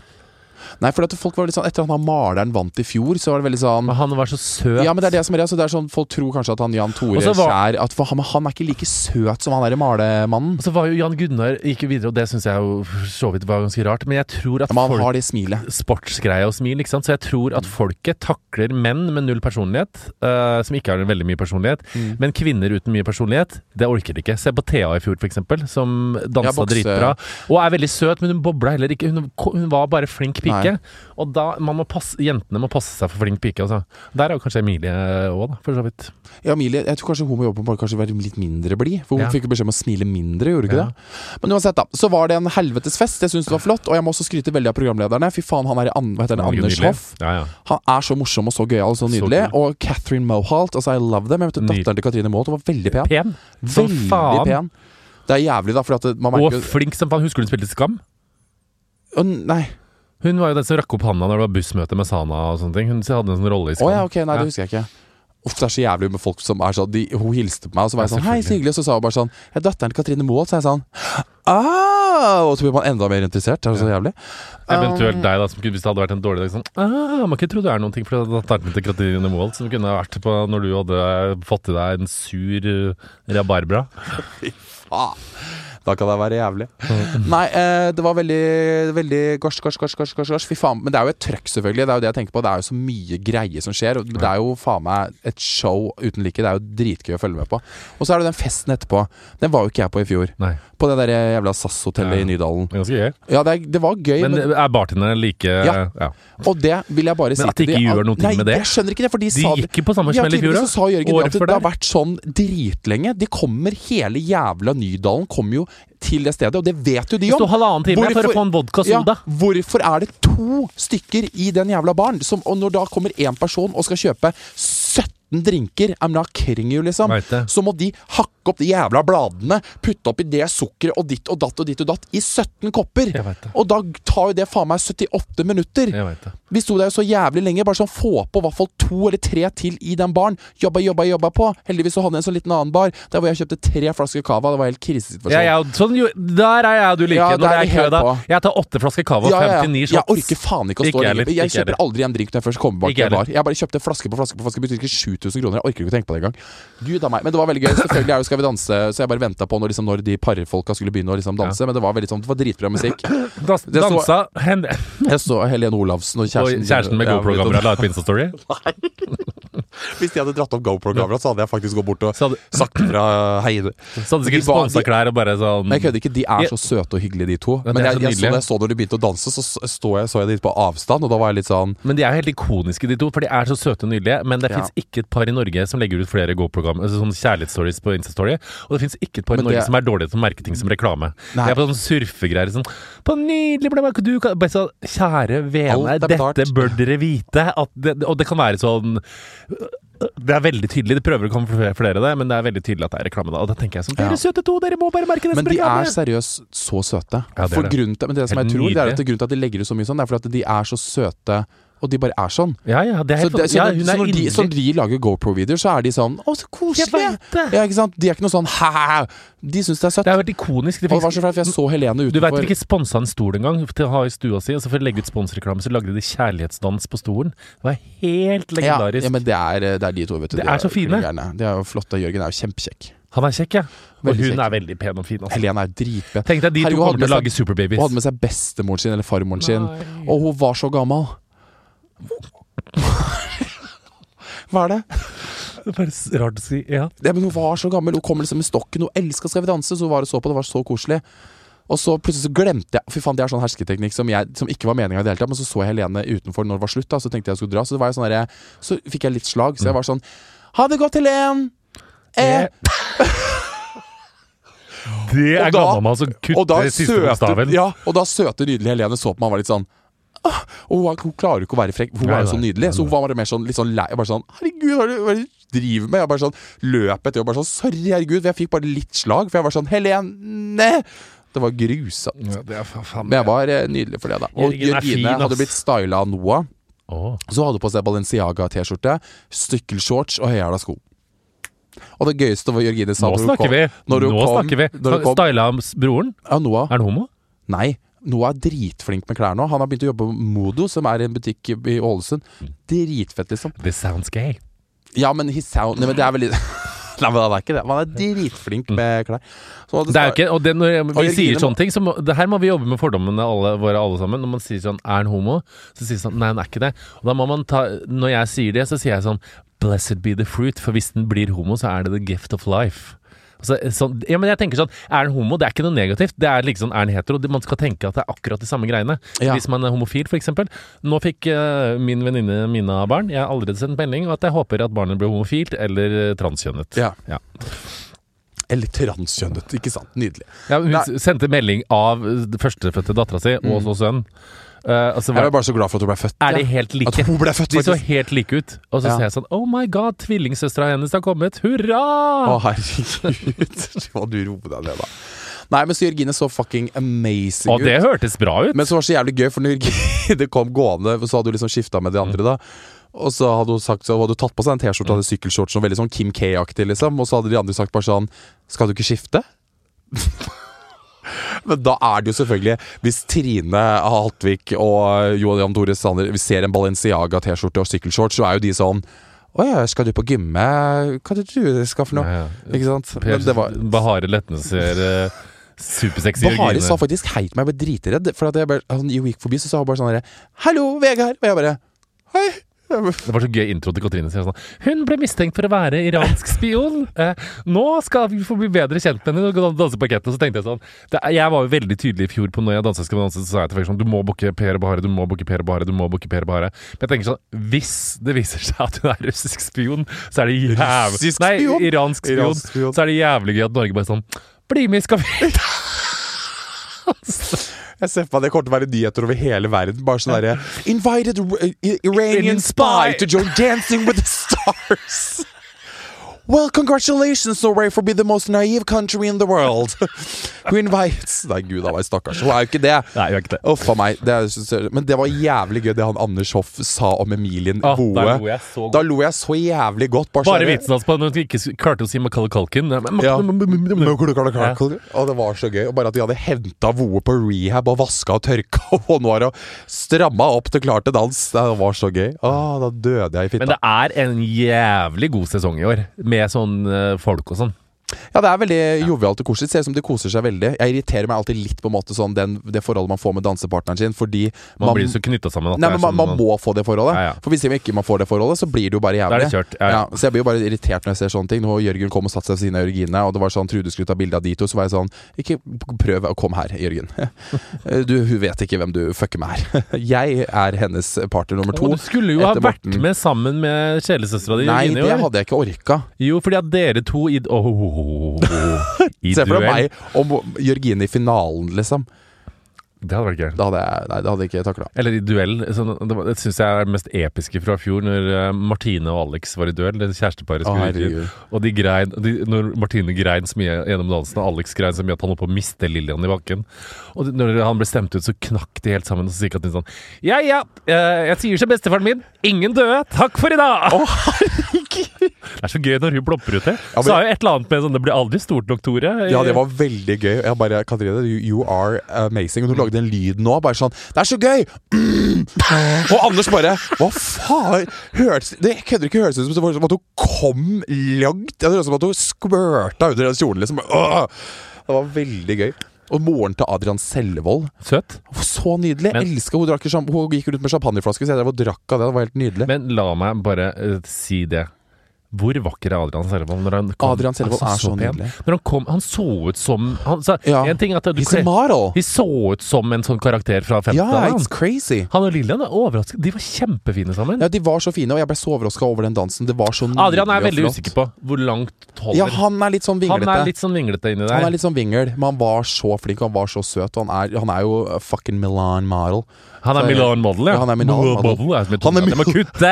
[SPEAKER 1] Nei, for at folk var litt sånn Etter at han maleren vant i fjor, så var det veldig sånn
[SPEAKER 2] Men han var så søt.
[SPEAKER 1] Ja, men det er det som er det. Så det er sånn, Folk tror kanskje at han Jan Tore
[SPEAKER 2] var-
[SPEAKER 1] Skjær at for han, han er ikke like søt som han derre malemannen.
[SPEAKER 2] Og så var jo Jan Gunnar gikk jo videre, og det syns jeg jo så vidt var ganske rart. Men jeg tror at
[SPEAKER 1] Ja, men han har det smilet.
[SPEAKER 2] sportsgreie og smil, ikke sant. Så jeg tror at folket takler menn med null personlighet, uh, som ikke har veldig mye personlighet.
[SPEAKER 1] Mm.
[SPEAKER 2] Men kvinner uten mye personlighet, det orker de ikke. Se på Thea i fjor, eksempel, som dansa
[SPEAKER 1] Ja,
[SPEAKER 2] dritbra. Og er veldig søt, men hun bobla heller ikke. Hun, hun var bare flink pike.
[SPEAKER 1] Nei.
[SPEAKER 2] Og da, man må passe, Jentene må passe seg for flink pike, altså. Der er jo kanskje Emilie òg, for så vidt.
[SPEAKER 1] Ja, Emilie, jeg tror kanskje hun må jobbe på å være litt mindre blid. For hun
[SPEAKER 2] Ja.
[SPEAKER 1] fikk beskjed om å smile mindre, gjorde hun ikke
[SPEAKER 2] Ja.
[SPEAKER 1] det? Men uansett, da. Så var det en helvetes fest. Jeg syns det var flott. Og jeg må også skryte veldig av programlederne. Fy faen, han er i an, hva heter han, Anders
[SPEAKER 2] Nydelig.
[SPEAKER 1] Hoff.
[SPEAKER 2] Ja, ja.
[SPEAKER 1] Han er så morsom og så gøyal og så nydelig.
[SPEAKER 2] Så
[SPEAKER 1] og Catherine Mohalt, altså I love them. Jeg vet, Datteren til Katrine hun var veldig pen.
[SPEAKER 2] Pen.
[SPEAKER 1] Veldig
[SPEAKER 2] faen.
[SPEAKER 1] pen. Det er jævlig, da, for at man
[SPEAKER 2] Og
[SPEAKER 1] merker Og
[SPEAKER 2] flink som faen. Husker du hun spilte Skam?
[SPEAKER 1] Å, Nei.
[SPEAKER 2] Hun var jo den som rakk opp handa når det var bussmøte med Sana og sånne ting. Hun hadde en sånn rolle i Skam.
[SPEAKER 1] ja, ok, nei, det husker jeg ikke. Uff, det er så jævlig med folk som er sånn de, Hun hilste på meg, og så var jeg sånn Hei, så hyggelig. Og så sa hun bare sånn Jeg er datteren til Katrine Moholt. Så er jeg sånn Ah! Og så blir man enda mer interessert. Det er så jævlig.
[SPEAKER 2] Eventuelt
[SPEAKER 1] Um,
[SPEAKER 2] deg, da, som hvis det hadde vært en dårlig dag. Sånn, ah, man kan ikke tro du er noen ting for datteren til Katrine Moholt, som kunne vært på når du hadde fått i deg en sur uh, rabarbra.
[SPEAKER 1] Ah, da kan det være jævlig. Nei, eh, det var veldig veldig gosh, gosh, gosh, gosh, gosh. Fy faen. Men det er jo et trøkk, selvfølgelig. Det er jo det jeg tenker på. Det er jo så mye greie som skjer. Det er jo faen meg et show uten like. Det er jo dritgøy å følge med på. Og så er det den festen etterpå. Den var jo ikke jeg på i fjor.
[SPEAKER 2] Nei,
[SPEAKER 1] På det der jævla SAS-hotellet
[SPEAKER 2] Ja.
[SPEAKER 1] i Nydalen.
[SPEAKER 2] ganske gøy.
[SPEAKER 1] Ja, det, er, det var gøy,
[SPEAKER 2] Men
[SPEAKER 1] men,
[SPEAKER 2] er bartenderne like
[SPEAKER 1] Ja.
[SPEAKER 2] ja.
[SPEAKER 1] og det vil jeg bare si Men
[SPEAKER 2] at de ikke gjør noe
[SPEAKER 1] Nei,
[SPEAKER 2] med det?
[SPEAKER 1] jeg skjønner ikke det, for de,
[SPEAKER 2] De
[SPEAKER 1] sa
[SPEAKER 2] gikk jo på samme smell i fjor,
[SPEAKER 1] da. sa Jørgen
[SPEAKER 2] Året
[SPEAKER 1] at det, det har vært sånn dritlenge. De kommer hele jævla Nydalen kommer jo til det stedet, og det vet jo de
[SPEAKER 2] Det sto
[SPEAKER 1] om.
[SPEAKER 2] halvannen time for å
[SPEAKER 1] Hvorfor-
[SPEAKER 2] få en vodka
[SPEAKER 1] Ja, hvorfor er det to stykker i den jævla baren? Som, og når da kommer én person og skal kjøpe 17 drinker, I'm not kidding you, liksom, så må de hakke opp de jævla bladene, putte oppi det sukkeret og ditt og datt og ditt og datt i 17 kopper. Og da tar jo det faen meg 78 minutter. Vi sto der jo så jævlig lenge. Bare sånn få på i hvert fall to eller tre til i den baren. Jobba, jobba, jobba på. Heldigvis så hadde jeg en sånn liten annen bar der hvor jeg kjøpte tre flasker cava. Det var helt krisesituasjon.
[SPEAKER 2] Ja, ja, sånn, der er jeg og du like.
[SPEAKER 1] Ja,
[SPEAKER 2] når det
[SPEAKER 1] er
[SPEAKER 2] kø, da. Jeg tar åtte flasker cava og
[SPEAKER 1] Ja, ja, ja.
[SPEAKER 2] 59
[SPEAKER 1] Jeg orker faen ikke å stå lenger. Jeg kjøper aldri en drink når jeg først kommer bak en bar. Jeg bare kjøpte flaske på flaske på flaske. Betyr ikke 7000 kroner. Jeg orker ikke å tenke på det engang. Gud a meg. Men det var veldig gøy. Selvfølgelig er det Skal vi danse, så jeg bare venta på når, liksom, når de parfolka skulle begynne å liksom danse. Men det var veldig sånn Det var dritbra musikk.
[SPEAKER 2] Das,
[SPEAKER 1] jeg
[SPEAKER 2] dansa så,
[SPEAKER 1] Jeg så Helene Olafsen og
[SPEAKER 2] og
[SPEAKER 1] kjæresten
[SPEAKER 2] kjæresten med GoPro-kamera la ut på Insta-story.
[SPEAKER 1] Hvis de hadde dratt opp GoPro-kamera, så hadde jeg faktisk gått bort og
[SPEAKER 2] hadde,
[SPEAKER 1] sagt fra hei.
[SPEAKER 2] så hadde sikkert sponsa klær og bare sånn
[SPEAKER 1] jeg kødder ikke, de er så søte og hyggelige, de to.
[SPEAKER 2] Ja,
[SPEAKER 1] Men jeg,
[SPEAKER 2] så
[SPEAKER 1] jeg, så, jeg så når de begynte å danse, så så jeg, så jeg de litt på avstand, og da var jeg litt sånn
[SPEAKER 2] Men de er jo helt ikoniske, de to, for de er så søte og nydelige. Men det
[SPEAKER 1] Ja.
[SPEAKER 2] fins ikke et par i Norge som legger ut flere GoPro-program, altså sånne kjærlighetsstories på Insta-story. Og det fins ikke et par i Norge
[SPEAKER 1] det-
[SPEAKER 2] som er dårlige til å merke ting som reklame.
[SPEAKER 1] Nei.
[SPEAKER 2] De er på sånn surfegreier sånn På nydelig bla, bla, du kan, bare sånn, Kjære vene, dette bør dere vite. At det, og det kan være sånn det er veldig tydelig. De prøver å kamuflere det, men det er veldig tydelig at det er reklame. da Og da tenker jeg sånn. Dere søte to, dere må bare merke det
[SPEAKER 1] Men de er seriøst så søte.
[SPEAKER 2] Ja, det er det.
[SPEAKER 1] til, men det som jeg tror, det er at grunnen til at de legger ut så mye sånn, det er fordi at de er så søte. Og de bare er sånn.
[SPEAKER 2] Ja, ja, det er
[SPEAKER 1] Så,
[SPEAKER 2] helt
[SPEAKER 1] det, så,
[SPEAKER 2] ja, hun
[SPEAKER 1] så
[SPEAKER 2] er
[SPEAKER 1] når, de, så når de lager GoPro-videoer, så er de sånn Å, så
[SPEAKER 2] koselige!'
[SPEAKER 1] koselig! Ja, ikke sant? De er ikke noe sånn hæ De syns det er søtt.
[SPEAKER 2] Det har vært ikonisk. Det
[SPEAKER 1] Og det var så flaut, for jeg så Helene
[SPEAKER 2] Du
[SPEAKER 1] utenfor.
[SPEAKER 2] de ikke sponsa en stol engang til å ha i stua si, og så for å legge ut sponsreklame, så lagde de kjærlighetsdans på stolen. Det var helt legendarisk.
[SPEAKER 1] ja, men det er, det er de to, vet du.
[SPEAKER 2] Det
[SPEAKER 1] De
[SPEAKER 2] er så fine.
[SPEAKER 1] De er jo flotte. Jørgen er jo kjempekjekk.
[SPEAKER 2] Han er kjekk, ja. Og hun
[SPEAKER 1] kjekk.
[SPEAKER 2] er veldig pen og fin. Altså.
[SPEAKER 1] Helene er dritpen.
[SPEAKER 2] Tenk deg de to kommer til å lage superbabies.
[SPEAKER 1] Hun hadde med seg bestemoren sin eller farmoren sin.
[SPEAKER 2] Nei.
[SPEAKER 1] Og hun var så gammel. Hva er det?
[SPEAKER 2] Det er bare rart å si. Ja.
[SPEAKER 1] Ja, men Hun var så gammel. Hun kom liksom med stokken. Hun elska Skal vi danse, så hun var og så på. Det var så koselig. Og så plutselig så glemte jeg Fy faen, det er sånn hersketeknikk som, jeg, som ikke var meninga i det hele tatt. Men så så jeg Helene utenfor når det var slutt, da, så tenkte jeg jeg skulle dra. Så, det var jeg sånn der, så fikk jeg litt slag. Så jeg var sånn Ha det godt, Helen! Eh.
[SPEAKER 2] Det er gammelmann som kutter siste bokstaven.
[SPEAKER 1] ja, og da søte, nydelige Helene så på meg og var litt sånn «Åh», Og hun, klarer jo ikke å være frekk, hun
[SPEAKER 2] Nei,
[SPEAKER 1] er jo så nydelig.
[SPEAKER 2] nei,
[SPEAKER 1] Så hun var bare mer sånn, litt sånn lei. Bare sånn Herregud, hva er det du driver med? Jeg bare sånn løp etter og bare sånn Sorry, herregud. For jeg fikk bare litt slag. For jeg var sånn Helene! Det var grusomt.
[SPEAKER 2] Ja, det
[SPEAKER 1] Men jeg var eh, nydelig for det, da. Og Jørgine hadde blitt styla av Noah.
[SPEAKER 2] Oh.
[SPEAKER 1] Så hadde hun på seg Balenciaga-T-skjorte, stykkelshorts og høyhæla sko. Og det gøyeste var Jørgine sa
[SPEAKER 2] Nå snakker
[SPEAKER 1] kom-
[SPEAKER 2] vi! Nå
[SPEAKER 1] kom-
[SPEAKER 2] snakker vi. Styla broren?
[SPEAKER 1] Ja, Noah.
[SPEAKER 2] Er han homo?
[SPEAKER 1] Nei. Noah er dritflink med klær nå. Han har begynt å jobbe på Modo, som er en butikk i Ålesund. Dritfett, liksom.
[SPEAKER 2] This sounds gay.
[SPEAKER 1] Ja, men he sound Nei, men det er veldig Nei, men han er ikke det. Han er dritflink med klær. Så
[SPEAKER 2] Det er jo ikke, og det, når vi
[SPEAKER 1] Og
[SPEAKER 2] sier sånne ting, så må, det her må vi jobbe med fordommene alle, våre alle sammen. Når man sier sånn 'er han homo', så sier sånn 'nei, han er ikke det'. Og da må man ta Når jeg sier det, så sier jeg sånn 'blessed be the fruit', for hvis den blir homo, så er det the gift of life. Altså, så, ja, men jeg tenker sånn, Er han homo? Det er ikke noe negativt. Det er liksom, er han hetero? Man skal tenke at det er akkurat de samme greiene.
[SPEAKER 1] Ja.
[SPEAKER 2] Hvis man er homofil, f.eks. Nå fikk uh, min venninne Mina barn. Jeg har allerede sendt melding og at jeg håper at barnet blir homofilt eller eh, transkjønnet.
[SPEAKER 1] Ja.
[SPEAKER 2] Ja.
[SPEAKER 1] Eller transkjønnet. Ikke sant? Nydelig.
[SPEAKER 2] Ja, hun
[SPEAKER 1] Nei.
[SPEAKER 2] sendte melding av eh, førstefødte dattera si og så sønn. Eh, altså,
[SPEAKER 1] Jeg
[SPEAKER 2] var,
[SPEAKER 1] er bare så glad for at hun ble født.
[SPEAKER 2] er de helt like?
[SPEAKER 1] At hun ble født,
[SPEAKER 2] De så helt like ut. Og så
[SPEAKER 1] Ja.
[SPEAKER 2] ser jeg sånn Oh my god, tvillingsøstera hennes har kommet! Hurra!
[SPEAKER 1] Å, herregud. Må du roe deg ned, da. Nei, men så Jørgine så fucking amazing
[SPEAKER 2] Og det
[SPEAKER 1] ut.
[SPEAKER 2] hørtes bra ut.
[SPEAKER 1] Men så var det så jævlig gøy, for når Jørgine kom gående, så hadde hun liksom skifta med de andre, da. Og så hadde hun sagt Så hadde hun tatt på seg en T-skjorte og sykkelshorts, og veldig sånn Kim K-aktig, liksom. Og så hadde de andre sagt bare sånn Skal du ikke skifte? Men da er det jo selvfølgelig Hvis Trine Haltvik og Johan Tore vi ser en Balenciaga-T-skjorte og sykkelshorts, så er jo de sånn Å ja, skal du på gymme? Hva er det du skal for noe?
[SPEAKER 2] Ja, ja.
[SPEAKER 1] Ikke sant? Men det var
[SPEAKER 2] Bahare Letnes ser uh, supersexy
[SPEAKER 1] Bahare
[SPEAKER 2] Jørgine.
[SPEAKER 1] sa faktisk hei til meg, jeg ble dritredd. For at jeg bare, han gikk forbi, så sa hun bare sånn herre Hallo, Vegard! Og jeg bare Hei!
[SPEAKER 2] Det var så gøy intro til Katrine. Sånn, Hun ble mistenkt for å være iransk spion. Eh, nå skal vi få bli bedre kjent med henne og danse parkett. Og så tenkte jeg sånn det, Jeg var jo veldig tydelig i fjor på når jeg dansa Skal vi danse, så sa jeg til folk sånn Du må booke Per Bahare, du må booke Per Bahare, du må booke Per Bahare. Men jeg tenker sånn Hvis det viser seg at hun er russisk spion, så er det jævlig Nei, iransk spion.
[SPEAKER 1] Iransk spion.
[SPEAKER 2] Så er det jævlig gøy at Norge bare sånn Bli med, skal vi
[SPEAKER 1] Jeg ser for meg det kommer til å være nyheter over hele verden. Bare sånn derre Invited I- Iranian spy to join Dancing with the Stars. Well, congratulations, Norway, for being the most naive country in the world. Who invites Nei, gud a meg, stakkars. Hun er jo ikke det.
[SPEAKER 2] Nei, ikke det.
[SPEAKER 1] Uff a meg. Det er, men det var jævlig gøy det han Anders Hoff sa om Emilien
[SPEAKER 2] Ah,
[SPEAKER 1] Boe.
[SPEAKER 2] da lo jeg så godt.
[SPEAKER 1] Da lo jeg så jævlig godt. Bare,
[SPEAKER 2] Bare vitsen hans på at hun ikke klarte å si Macaulay Culkin.
[SPEAKER 1] Ja. Og det var så gøy. Og bare at de hadde henta Voe på rehab og vaska og tørka, og nå har hun stramma opp til klar til dans. Det var så gøy. Å, da døde jeg i
[SPEAKER 2] Men det er en jævlig god sesong i år, med sånn eh, folk og sånn.
[SPEAKER 1] Ja, det er veldig jovialt og koselig. Ser ut som de koser seg veldig. Jeg irriterer meg alltid litt på en måte sånn den, det forholdet man får med dansepartneren sin, fordi
[SPEAKER 2] Man, blir så knytta sammen at
[SPEAKER 1] Nei, men
[SPEAKER 2] er
[SPEAKER 1] man,
[SPEAKER 2] sånn
[SPEAKER 1] man må få det forholdet.
[SPEAKER 2] Ja, ja.
[SPEAKER 1] For hvis ikke man får det forholdet, så blir det jo bare jævlig.
[SPEAKER 2] er det kjørt. Ja, ja.
[SPEAKER 1] så jeg blir jo bare irritert når jeg ser sånne ting. Nå Jørgen kom og satte seg ved siden av Jørgine, og det var sånn Trude skulle ta bilde av de to, så var jeg sånn Ikke prøv å komme her, Jørgen. Du, hun vet ikke hvem du fucker med her. Jeg er hennes partner nummer to.
[SPEAKER 2] Og du skulle jo ha vært
[SPEAKER 1] Morten.
[SPEAKER 2] med sammen med kjælesøstera di Jørgine Nei,
[SPEAKER 1] det hadde jeg ikke orka.
[SPEAKER 2] Jo, fordi at dere to i, oh, i
[SPEAKER 1] Se for deg meg og Jørgine i finalen, liksom.
[SPEAKER 2] Det hadde vært gøy.
[SPEAKER 1] Det hadde jeg Nei, det hadde jeg ikke takla.
[SPEAKER 2] Eller i duell. Sånn, det det syns jeg er det mest episke fra fjor, når eh, Martine og Alex var i duell. Det kjæresteparet skulle ut.
[SPEAKER 1] herregud.
[SPEAKER 2] Og de grein, de, når Martine grein så mye gjennom dansen, og Alex grein så mye at han holdt på å miste Lillian i bakken. Og når han ble stemt ut, så knakk de helt sammen, og så sier Katrin sånn Ja ja, eh, jeg sier som bestefaren min, ingen døde, takk for i dag! Det er så gøy når hun plopper ut det.
[SPEAKER 1] men-
[SPEAKER 2] er jo et eller annet med sånn 'det blir aldri stort nok, Tore'.
[SPEAKER 1] Ja, det var veldig gøy. Jeg bare, Katrine, you, you are amazing. Og hun lagde en lyd nå, bare sånn Det er så gøy! Mm. Og Anders bare Hva faen? Hørtes, det kødder ikke høres ut som, som at hun kom langt. Høres ut som at hun skvørta under den kjolen. Liksom. Åh! Det var veldig gøy. Og moren til Adrian Selvold.
[SPEAKER 2] Søt.
[SPEAKER 1] Så nydelig.
[SPEAKER 2] Men-
[SPEAKER 1] Elsker hun, drakk hun gikk rundt med champagneflaske, så jeg drev og drakk av det. Det var helt nydelig.
[SPEAKER 2] Men la meg bare uh, si det. Hvor vakker er Adrian Selvold når han kom?
[SPEAKER 1] Adrian Selvold
[SPEAKER 2] Altså,
[SPEAKER 1] er så
[SPEAKER 2] pen.
[SPEAKER 1] nydelig.
[SPEAKER 2] Når han kom, han så ut som han, så,
[SPEAKER 1] Ja.
[SPEAKER 2] En ting at du
[SPEAKER 1] He's a model.
[SPEAKER 2] De så ut som en sånn karakter fra 50
[SPEAKER 1] Ja, it's crazy.
[SPEAKER 2] han og Lillian er overrasket. De var kjempefine sammen.
[SPEAKER 1] Ja, De var så fine, og jeg ble så overraska over den dansen. Det var så nydelig
[SPEAKER 2] Adrian er veldig usikker på hvor langt holder.
[SPEAKER 1] Ja, han er litt sånn vinglete.
[SPEAKER 2] Han er litt sånn vinglete inni der.
[SPEAKER 1] Han er litt sånn vingel, men han var så flink, han var så søt. Og han er, han er jo fucking Milan model.
[SPEAKER 2] Han er Milan Model, ja.
[SPEAKER 1] Ja, han er Milan Model.
[SPEAKER 2] model.
[SPEAKER 1] Han er
[SPEAKER 2] Milan Det må kutte!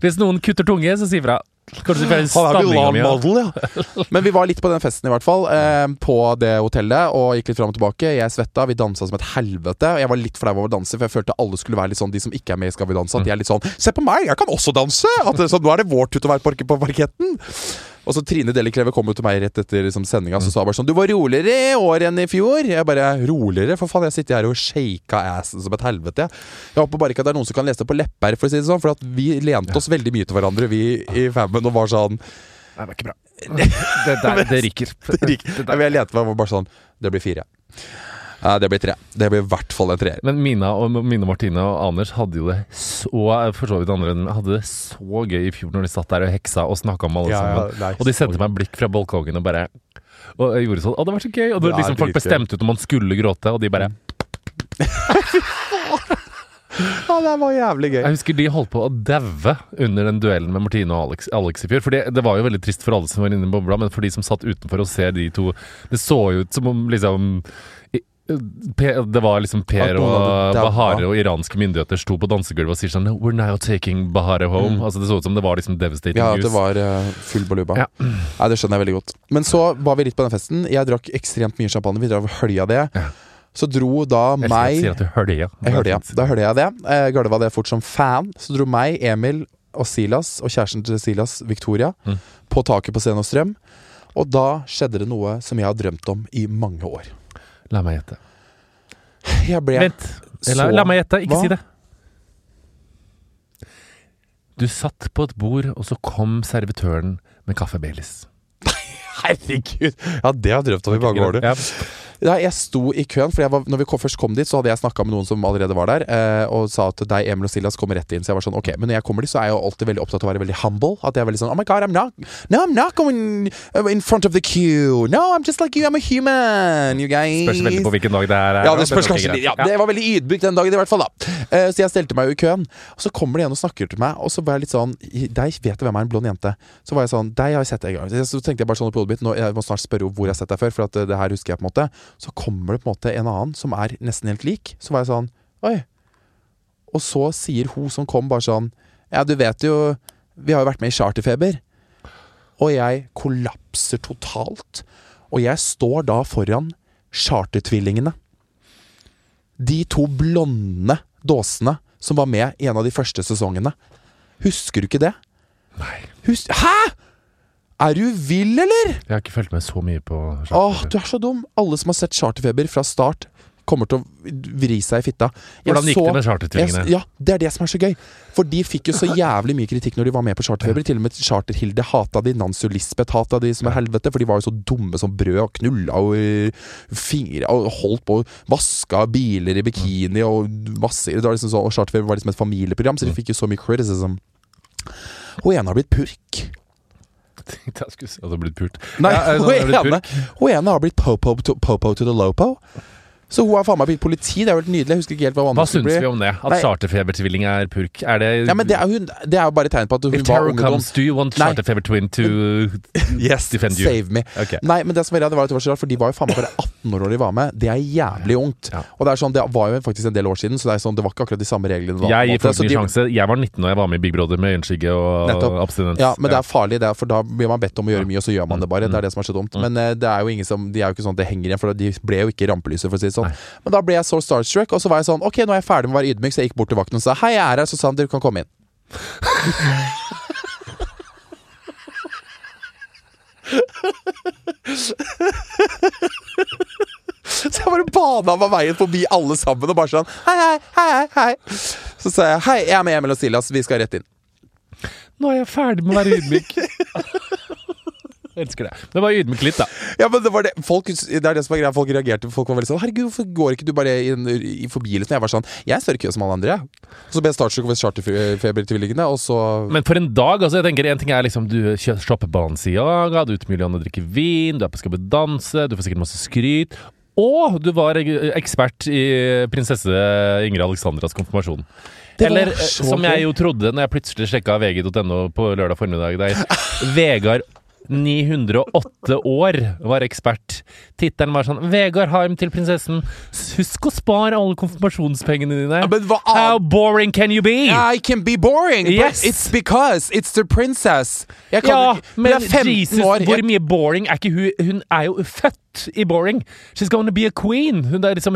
[SPEAKER 2] Hvis noen kutter tunge, så si fra. Kanskje du får stamminga mi. ja.
[SPEAKER 1] Men vi var litt på den festen, i hvert fall. Eh, på det hotellet, og gikk litt fram og tilbake. Jeg svetta, vi dansa som et helvete. Og jeg var litt flau over å danse, for jeg følte alle skulle være litt sånn, de som ikke er med i Skal vi danse, at de er litt sånn Se på meg, jeg kan også danse! At så nå er det vår tur til å være på parketten. Og så Trine Deli Kleve kom jo til meg rett etter liksom, sendinga og sa hun bare sånn Du var roligere i år enn i fjor. Jeg bare Roligere? For faen, jeg sitter her og shaka assen som et helvete. Jeg håper bare ikke at det er noen som kan lese det på lepper, for å si det sånn. For at vi lente oss veldig mye til hverandre, vi i famen, og var sånn
[SPEAKER 2] Nei, det er ikke bra. Det, der, det ryker.
[SPEAKER 1] det. Jeg, jeg lente meg bare sånn Det blir fire. Ja, det blir tre. Det blir i hvert fall en treer.
[SPEAKER 2] Men Mina og Mine Martine og Anders hadde jo det så For så vidt andre hadde det så gøy i fjor når de satt der og heksa og snakka om alle sammen. Og de sendte meg blikk fra balkongen og bare Og jeg gjorde sånn Å, det var så gøy! Og
[SPEAKER 1] Det
[SPEAKER 2] liksom folk bestemte ut om man skulle gråte, og de bare
[SPEAKER 1] Ja, det var jævlig gøy.
[SPEAKER 2] Jeg husker de holdt på å daue under den duellen med Martine og Alex, Alex i fjor. For det, det var jo veldig trist for alle som var inne i bobla, men for de som satt utenfor og ser de to Det så jo ut som om liksom det var liksom Per og. Bahare og iranske myndigheter sto på dansegulvet og sier sånn We're now taking Bahare home.
[SPEAKER 1] Mm.
[SPEAKER 2] Altså Det så ut som det var liksom devastating
[SPEAKER 1] Ja, at det
[SPEAKER 2] news.
[SPEAKER 1] var uh, full baluba.
[SPEAKER 2] Ja.
[SPEAKER 1] Nei, Det skjønner jeg veldig godt. Men så var vi litt på den festen. Jeg drakk ekstremt mye champagne. Vi og hølja det.
[SPEAKER 2] Ja.
[SPEAKER 1] Så dro da
[SPEAKER 2] Jeg elsker at sier at du hølja.
[SPEAKER 1] Jeg hølja. ja. Da hølja jeg det. Jeg gølva det fort som fan. Så dro meg, Emil og Silas, og kjæresten til Silas, Victoria,
[SPEAKER 2] Mm.
[SPEAKER 1] på taket på Scenostrøm. Og da skjedde det noe som jeg har drømt om i mange år.
[SPEAKER 2] La meg gjette.
[SPEAKER 1] Jeg ble
[SPEAKER 2] Vent. La,
[SPEAKER 1] så-
[SPEAKER 2] la meg gjette. Ikke
[SPEAKER 1] Hva?
[SPEAKER 2] si det. Du satt på et bord, og så kom servitøren med kaffe Baileys.
[SPEAKER 1] Herregud! Ja, det har jeg drømt om i mange år. du.
[SPEAKER 2] Ja.
[SPEAKER 1] Ja, jeg sto i køen, for var, når vi kom, først kom dit, så hadde jeg snakka med noen som allerede var der, eh, og sa at deg, Emil og Silas kommer rett inn. Så jeg var sånn, ok, Men når jeg kommer dit, så er jeg jo alltid veldig opptatt av å være veldig humble. At jeg er veldig sånn Oh my god, I'm not No, I'm not going in front of the queue. No, I'm just like you. I'm a human, you guys.
[SPEAKER 2] Spørs veldig på hvilken dag det er.
[SPEAKER 1] Ja, det spørs kanskje Ja, det var veldig ydmykt den dagen, i hvert fall. da Eh, Så jeg stelte meg jo i køen. Og så kommer det en og snakker til meg, og så var jeg litt sånn Deg vet du hvem er en blond jente? Så var jeg sånn Deg har jeg sett en gang. Så tenkte jeg bare sånn på hodet mitt Nå, Jeg må snart spørre hvor jeg har sett deg før, for at eh, det her husker jeg på en måte. Så kommer det på en måte en annen som er nesten helt lik. Så var jeg sånn Oi. Og så sier hun som kom, bare sånn Ja, du vet jo Vi har jo vært med i Charterfeber. Og jeg kollapser totalt. Og jeg står da foran Chartertvillingene. De to blonde dåsene som var med i en av de første sesongene. Husker du ikke det?
[SPEAKER 2] Nei.
[SPEAKER 1] Hus Hæ?! Er du vill, eller?
[SPEAKER 2] Jeg har ikke fulgt med så mye på
[SPEAKER 1] Åh, du er så dum. Alle som har sett Charterfeber fra start, kommer til å vri seg i fitta. Jeg
[SPEAKER 2] Hvordan gikk
[SPEAKER 1] så-
[SPEAKER 2] det med chartertvillingene?
[SPEAKER 1] Ja, det er det som er så gøy. For de fikk jo så jævlig mye kritikk når de var med på Charterfeber. Til og med Charterhilde hata de, Nancy Lisbeth hata de som er helvete, for de var jo så dumme som brød og knulla og eh, fingre og holdt på og vaska biler i bikini og masse det var liksom så, Og Charterfeber var liksom et familieprogram, så de fikk jo så mye criticism. Hun ene har blitt purk.
[SPEAKER 2] Jeg skulle si at du hadde blitt pult.
[SPEAKER 1] Nei,
[SPEAKER 2] Ja,
[SPEAKER 1] hun, hun ene har blitt popo to, popo to the lopo. Så hun har faen meg blitt politi. Det er jo helt nydelig. Jeg husker ikke helt hva
[SPEAKER 2] Hva syns vi om det? At
[SPEAKER 1] Nei.
[SPEAKER 2] charterfebertvilling er purk? Er det
[SPEAKER 1] Ja, men det er, hun, det er jo bare et tegn på at hun
[SPEAKER 2] If
[SPEAKER 1] var
[SPEAKER 2] terror
[SPEAKER 1] ung
[SPEAKER 2] comes, do you want
[SPEAKER 1] Nei.
[SPEAKER 2] charterfeber twin to
[SPEAKER 1] Yes,
[SPEAKER 2] defend you?
[SPEAKER 1] save me.
[SPEAKER 2] Ok.
[SPEAKER 1] Nei, men det som var redd, det var at det var så rart, for de var jo faen meg bare 18 år da de var med. Det er jævlig ungt.
[SPEAKER 2] Ja.
[SPEAKER 1] Og det er sånn, det var jo faktisk en del år siden, så det er sånn, det var ikke akkurat de samme reglene. da, på en
[SPEAKER 2] Jeg gir
[SPEAKER 1] måte.
[SPEAKER 2] folk
[SPEAKER 1] Så
[SPEAKER 2] en ny
[SPEAKER 1] de-
[SPEAKER 2] sjanse. Jeg var 19 da jeg var med i Big Brother med øyenskygge og
[SPEAKER 1] Nettopp.
[SPEAKER 2] abstinens.
[SPEAKER 1] Ja, men det er farlig, det er, for da blir man bedt om å gjøre mye, og så gjør man det bare.
[SPEAKER 2] Mm.
[SPEAKER 1] Det er det som er så dumt. Men eh, det er jo ingen som, de er jo ikke sånn at det henger igjen, for de ble jo ikke rampelyset, for å si det sånn.
[SPEAKER 2] Nei.
[SPEAKER 1] Men da ble jeg så starstruck, og så var jeg sånn Ok, nå er jeg ferdig med å være ydmyk, så jeg gikk bort til vakten og sa hei, jeg er her. Så sa han dere kan komme inn. Så jeg bare bana meg veien forbi alle sammen og bare sånn hei, hei, hei, hei. Så sa jeg hei, jeg er med Emil og Silas, vi skal rett inn.
[SPEAKER 2] Nå er jeg ferdig med å være ydmyk. Elsker det. Det var ydmyk litt, da.
[SPEAKER 1] Ja, men det var det Folk, det er det som er greia, folk reagerte. Folk var veldig sånn Herregud, hvorfor går ikke du bare inn i forbi? Liksom. Jeg var sånn Jeg står i kø som alle andre, jeg. Så ble jeg startsjuk over charterfebertvillingene, og så
[SPEAKER 2] Men for en dag, altså jeg tenker En ting er liksom du shopper Balenciaga, du er ute med Julianne og drikker vin, du er på Skal vi danse, du får sikkert masse skryt. Og du var ekspert i prinsesse Ingrid Alexandras konfirmasjon. Eller eh, som jeg jo trodde når jeg plutselig sjekka vg.no på lørdag formiddag, der Vegard 908 år var ekspert. Tittelen var sånn 'Vegard Harm til prinsessen. Husk å spare alle konfirmasjonspengene dine'.
[SPEAKER 1] Hva
[SPEAKER 2] How boring can you be?
[SPEAKER 1] I can be boring,
[SPEAKER 2] Yes.
[SPEAKER 1] but it's because it's the princess. Kan,
[SPEAKER 2] Ja, men
[SPEAKER 1] jeg 15
[SPEAKER 2] Jesus,
[SPEAKER 1] år.
[SPEAKER 2] hvor mye boring er ikke hun Hun er jo født i boring. She's gonna be a queen. Hun, liksom,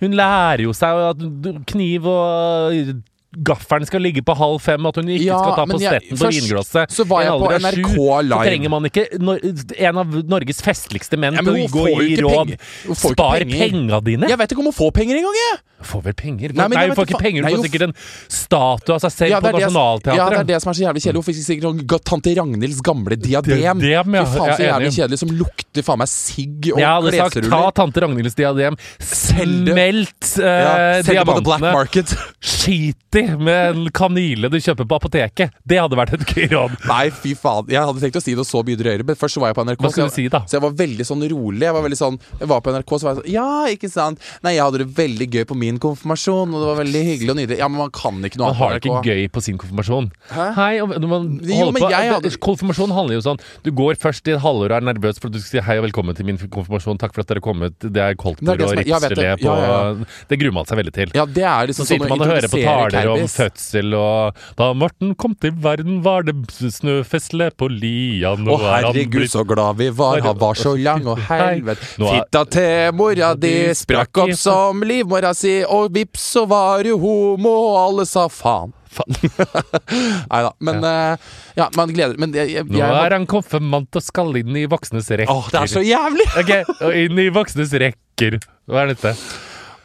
[SPEAKER 2] hun lærer jo seg at kniv og gaffelen skal ligge på halv fem, at hun ikke
[SPEAKER 1] Ja,
[SPEAKER 2] skal ta på
[SPEAKER 1] jeg-
[SPEAKER 2] stetten på
[SPEAKER 1] først
[SPEAKER 2] vinglasset.
[SPEAKER 1] så var jeg på NRK
[SPEAKER 2] sju. Så trenger man ikke en av Norges festligste menn
[SPEAKER 1] Ja,
[SPEAKER 2] til å gå og
[SPEAKER 1] gi
[SPEAKER 2] råd. Spar
[SPEAKER 1] penger.
[SPEAKER 2] penga dine!
[SPEAKER 1] jeg vet ikke om hun får penger engang, jeg!
[SPEAKER 2] Får vel penger?
[SPEAKER 1] Nei, men nei
[SPEAKER 2] hun får
[SPEAKER 1] ikke
[SPEAKER 2] penger. Hun får sikkert en statue av seg selv
[SPEAKER 1] Ja,
[SPEAKER 2] på
[SPEAKER 1] Nationaltheatret. ja, det er det som er så jævlig kjedelig. Hun fikk sikkert sånn tante Ragnhilds gamle diadem.
[SPEAKER 2] Diadem, ja.
[SPEAKER 1] Fy faen, så jævlig kjedelig. Som lukter faen meg sigg og
[SPEAKER 2] Jeg hadde sagt ta tante Ragnhilds diadem, smelt eh,
[SPEAKER 1] på the black
[SPEAKER 2] diamantene,
[SPEAKER 1] market.
[SPEAKER 2] skit i med en kanyle du kjøper på apoteket. Det hadde vært et gøy råd.
[SPEAKER 1] Nei, fy faen. Jeg hadde tenkt å si noe så mye drøyere, men først så var jeg på NRK.
[SPEAKER 2] Hva skal
[SPEAKER 1] så
[SPEAKER 2] du si, da?
[SPEAKER 1] Så jeg var veldig sånn rolig. Jeg var veldig sånn Jeg var på NRK, så var jeg sånn Ja, ikke sant? Nei, jeg hadde det veldig gøy på min konfirmasjon, og det var veldig hyggelig og nydelig. Ja, men man kan ikke noe
[SPEAKER 2] Man har det ikke gøy på sin konfirmasjon.
[SPEAKER 1] Hæ?
[SPEAKER 2] Hei, og man
[SPEAKER 1] Jo, men
[SPEAKER 2] på,
[SPEAKER 1] jeg hadde-
[SPEAKER 2] Konfirmasjon handler jo sånn Du går først i et halvår og er nervøs for at du skal si hei og velkommen til min konfirmasjon. Takk for at dere er kommet. Det er koldtbord og ripsgelé på
[SPEAKER 1] Ja, ja,
[SPEAKER 2] Det gruer man seg veldig til.
[SPEAKER 1] Ja, det er
[SPEAKER 2] Så
[SPEAKER 1] liksom
[SPEAKER 2] sitter
[SPEAKER 1] sånn
[SPEAKER 2] man og hører på taler om fødsel og Da Morten kom til verden, var det snøfestle på lia. Nå
[SPEAKER 1] Å
[SPEAKER 2] er
[SPEAKER 1] herregud, så glad vi var, han var så lang, og helvete. Fitta til mora di sprakk opp som livmora si, og vips, så var du homo, og alle sa faen. Nei da, men eh, Ja, man gleder Men jeg, jeg,
[SPEAKER 2] Nå er han konfirmant og skal inn i voksnes rekker.
[SPEAKER 1] Åh, det er så jævlig!
[SPEAKER 2] Ok, og inn i voksnes rekker. Hva er dette?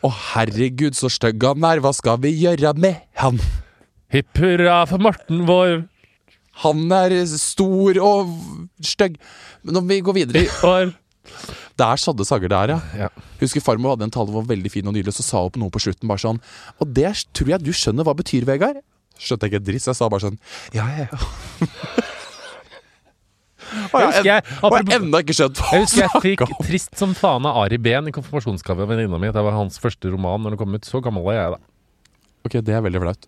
[SPEAKER 1] Å herregud, så stygg han er, hva skal vi gjøre med han?
[SPEAKER 2] Hipp hurra for Morten vår.
[SPEAKER 1] Han er stor og stygg. Men når vi går videre
[SPEAKER 2] År.
[SPEAKER 1] Det er sadde sager det er, ja.
[SPEAKER 2] Ja.
[SPEAKER 1] Husker farmor hadde en tale var veldig fin og nydelig, så sa hun på noe på slutten bare sånn Og det tror jeg du skjønner hva betyr, Vegard. Skjønte jeg ikke dritt, så jeg sa bare sånn Ja, ja, ja. Og
[SPEAKER 2] Jeg jeg,
[SPEAKER 1] jeg,
[SPEAKER 2] jeg
[SPEAKER 1] ennå ikke skjønt hva
[SPEAKER 2] Jeg husker jeg fikk. Trist som faen av Ari Behn i konfirmasjonsgave av venninna mi. Det var hans første roman når den kom ut. Så gammel er jeg, da.
[SPEAKER 1] Ok, det er veldig flaut.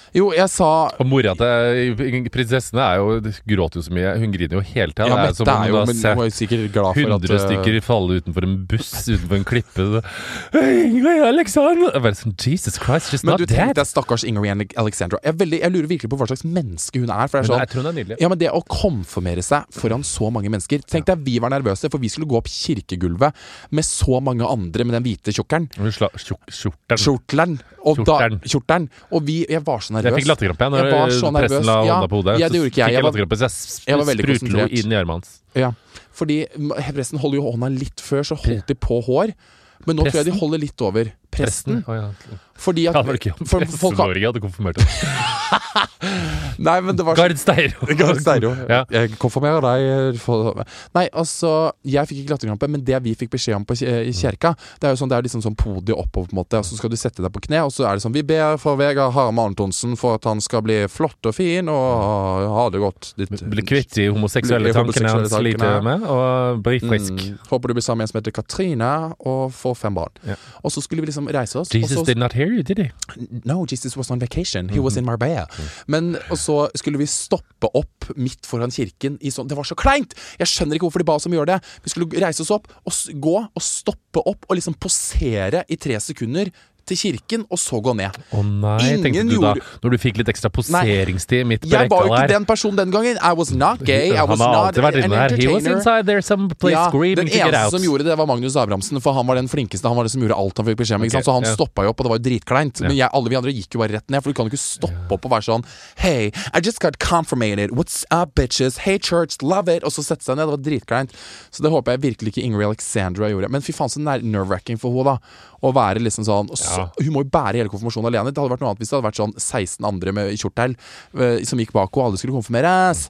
[SPEAKER 1] Jo, jeg sa
[SPEAKER 2] Og mora til prinsessene er jo gråter jo så mye. Hun griner jo hele tida.
[SPEAKER 1] Ja,
[SPEAKER 2] det er som om hun har
[SPEAKER 1] Men
[SPEAKER 2] sett
[SPEAKER 1] var jo sikkert glad for at
[SPEAKER 2] 100
[SPEAKER 1] eh,
[SPEAKER 2] stykker falle utenfor en buss utenfor en klippe. Ingrid Alexander! Bare sånn, Jesus Christ, she's
[SPEAKER 1] Men
[SPEAKER 2] not
[SPEAKER 1] du tenk deg stakkars Ingrid Alexandra. Jeg, veldig, jeg lurer virkelig på hva slags menneske hun er. For det er
[SPEAKER 2] Men
[SPEAKER 1] sånn
[SPEAKER 2] jeg tror hun er nydelig.
[SPEAKER 1] Ja, men det å konfirmere seg foran så mange mennesker Tenk deg vi var nervøse, for vi skulle gå opp kirkegulvet med så mange andre med den hvite tjukkeren.
[SPEAKER 2] Skjorten.
[SPEAKER 1] Kjortelen. Og Da, kjortelen. Og vi, jeg var så nervøs.
[SPEAKER 2] Jeg fikk latterkrampe når
[SPEAKER 1] Jeg var så nervøs.
[SPEAKER 2] presten la hånda på hodet.
[SPEAKER 1] ja, det gjorde ikke jeg. Jeg var-
[SPEAKER 2] så jeg
[SPEAKER 1] jeg var veldig
[SPEAKER 2] sprutlo inn i armene hans.
[SPEAKER 1] Ja, fordi pressen holder jo hånda litt før, så holdt de på hår. Men nå tror jeg de holder litt over. Presten. Fordi at
[SPEAKER 2] Ja, det var ikke
[SPEAKER 1] for, folk har,
[SPEAKER 2] Presse-Norge hadde konfirmert henne.
[SPEAKER 1] Nei, men det var
[SPEAKER 2] Gard Steiro.
[SPEAKER 1] Gard Steiro.
[SPEAKER 2] Ja.
[SPEAKER 1] Jeg konfirmerer deg for... Nei, altså Jeg fikk ikke latterkrampe, men det vi fikk beskjed om på i kjerka Det er jo sånn, det er liksom sånn podiet oppover, på en måte, og så skal du sette deg på kne, og så er det sånn Vi ber for Vegard Harm Antonsen for at han skal bli flott og fin og ha det godt. Ditt,
[SPEAKER 2] Bli kvitt de homoseksuelle tankene han sliter med, og bli frisk.
[SPEAKER 1] Mm, håper du blir sammen med en som heter Katrine, og får fem barn.
[SPEAKER 2] Ja.
[SPEAKER 1] Og så skulle vi liksom reise oss.
[SPEAKER 2] Jesus
[SPEAKER 1] så,
[SPEAKER 2] did not hear you, did he?
[SPEAKER 1] No, Jesus was on vacation. He was in Marbella. Men, og så skulle vi stoppe opp midt foran kirken i sånn Det var så kleint! Jeg skjønner ikke hvorfor de ba oss om å gjøre det. Vi skulle reise oss opp og gå og stoppe opp og liksom posere i tre sekunder til kirken, og så gå ned.
[SPEAKER 2] Å nei,
[SPEAKER 1] Ingen
[SPEAKER 2] tenkte du da, når du fikk litt ekstra poseringstid midt på
[SPEAKER 1] Jeg var jo ikke den personen den gangen. I was not gay. I was
[SPEAKER 2] Han har
[SPEAKER 1] not
[SPEAKER 2] alltid vært
[SPEAKER 1] an
[SPEAKER 2] inne her. He was
[SPEAKER 1] entertainer.
[SPEAKER 2] inside there some place
[SPEAKER 1] Ja,
[SPEAKER 2] screaming
[SPEAKER 1] den
[SPEAKER 2] to get
[SPEAKER 1] eneste som gjorde det, var Magnus Abrahamsen, for han var den flinkeste. Han var det som gjorde alt han fikk beskjed om. Ikke
[SPEAKER 2] Ok,
[SPEAKER 1] sant? Så han
[SPEAKER 2] yeah.
[SPEAKER 1] stoppa jo opp, og det var jo dritkleint. Men jeg, alle vi andre gikk jo bare rett ned, for du kan jo ikke stoppe opp og være sånn Hey, I just got confirmated. What's up, bitches? Hey, church, love it. Og så sette seg ned. Det var dritkleint. Så det håper jeg virkelig ikke Ingrid Alexandra gjorde. Men fy faen, så nerve-wracking for henne, da. Å være liksom sånn så, Hun må jo bære hele konfirmasjonen alene. Det hadde vært noe annet hvis det hadde vært sånn 16 andre med kjortel eh, som gikk bak henne, og alle skulle konfirmeres.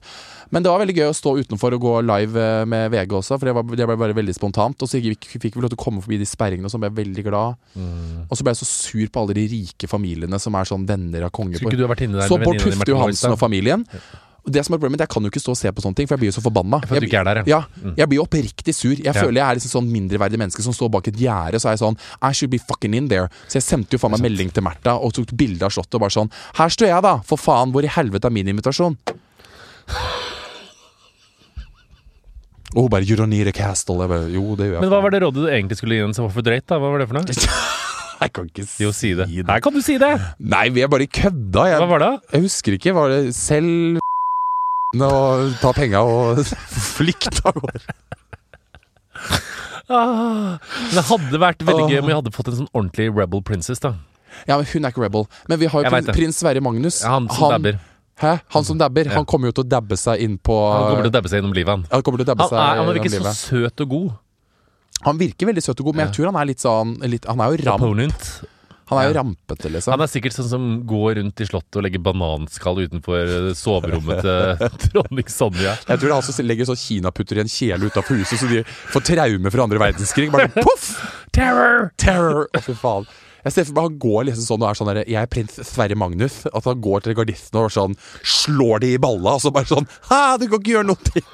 [SPEAKER 1] Men det var veldig gøy å stå utenfor og gå live eh, med VG også, for det, var, det ble bare veldig spontant. Og så fikk vi lov til å komme forbi de sperringene, og så ble jeg veldig glad.
[SPEAKER 2] Mm.
[SPEAKER 1] Og så ble jeg så sur på alle de rike familiene som er sånn venner av konge.
[SPEAKER 2] Skulle ikke du ha vært inne der
[SPEAKER 1] Så Bård Tufte Johansen og
[SPEAKER 2] familien.
[SPEAKER 1] familien. Og Det som er problemet, Jeg kan jo ikke stå og se på sånne ting, for jeg blir jo så forbanna. Jeg,
[SPEAKER 2] Jeg- er der, ja.
[SPEAKER 1] ja, jeg blir jo oppriktig sur. Jeg
[SPEAKER 2] Ja.
[SPEAKER 1] føler jeg er liksom sånn mindreverdig menneske som står bak et gjerde. Så er jeg sånn I should be fucking in there. Så jeg sendte jo faen meg melding til Märtha og tok bilde av slottet og bare sånn Her står jeg, da! For faen, hvor i helvete er min invitasjon? Og hun bare You don't need a castle. Jeg bare, jo, det gjør jeg.
[SPEAKER 2] Men hva var det rådet du egentlig skulle gi den som var for drøyt? da? Hva var det for noe?
[SPEAKER 1] Jeg kan ikke si
[SPEAKER 2] Jo, si det. Her kan du si det!
[SPEAKER 1] Nei, vi er bare kødda.
[SPEAKER 2] Hva var det?
[SPEAKER 1] jeg husker ikke. Var det selv og ta penga og flykte av gårde?
[SPEAKER 2] Ah, det hadde vært veldig gøy om vi hadde fått en sånn ordentlig rebel princess, da.
[SPEAKER 1] Ja, men hun er ikke rebel. Men vi har jo prins, prins Sverre Magnus.
[SPEAKER 2] Ja, han som dabber.
[SPEAKER 1] Hæ? Han som dabber.
[SPEAKER 2] Ja.
[SPEAKER 1] Han kommer jo til å dabbe seg inn på
[SPEAKER 2] Han kommer til å dabbe seg gjennom livet, han.
[SPEAKER 1] Han kommer til å dabbe
[SPEAKER 2] Han, er, han
[SPEAKER 1] er
[SPEAKER 2] ikke så søt og god.
[SPEAKER 1] Han virker veldig søt og god, men jeg tror han er litt sånn litt, Han er jo ramp.
[SPEAKER 2] Opponent.
[SPEAKER 1] Han er jo rampete, liksom.
[SPEAKER 2] Han er sikkert sånn som går rundt i slottet og legger bananskall utenfor eh, soverommet til dronning Sonja.
[SPEAKER 1] Jeg tror det er han som legger sånn kinaputter i en kjele utafor huset, så de får traume fra andre verdenskrig. Bare sånn, poff!
[SPEAKER 2] Terror!
[SPEAKER 1] Terror! Å, fy faen. Jeg ser for meg han går liksom sånn og er sånn der, Jeg er prins Sverre Magnus. At han går til gardistene og sånn slår de i balla, og så bare sånn Hæ, du kan ikke gjøre noe!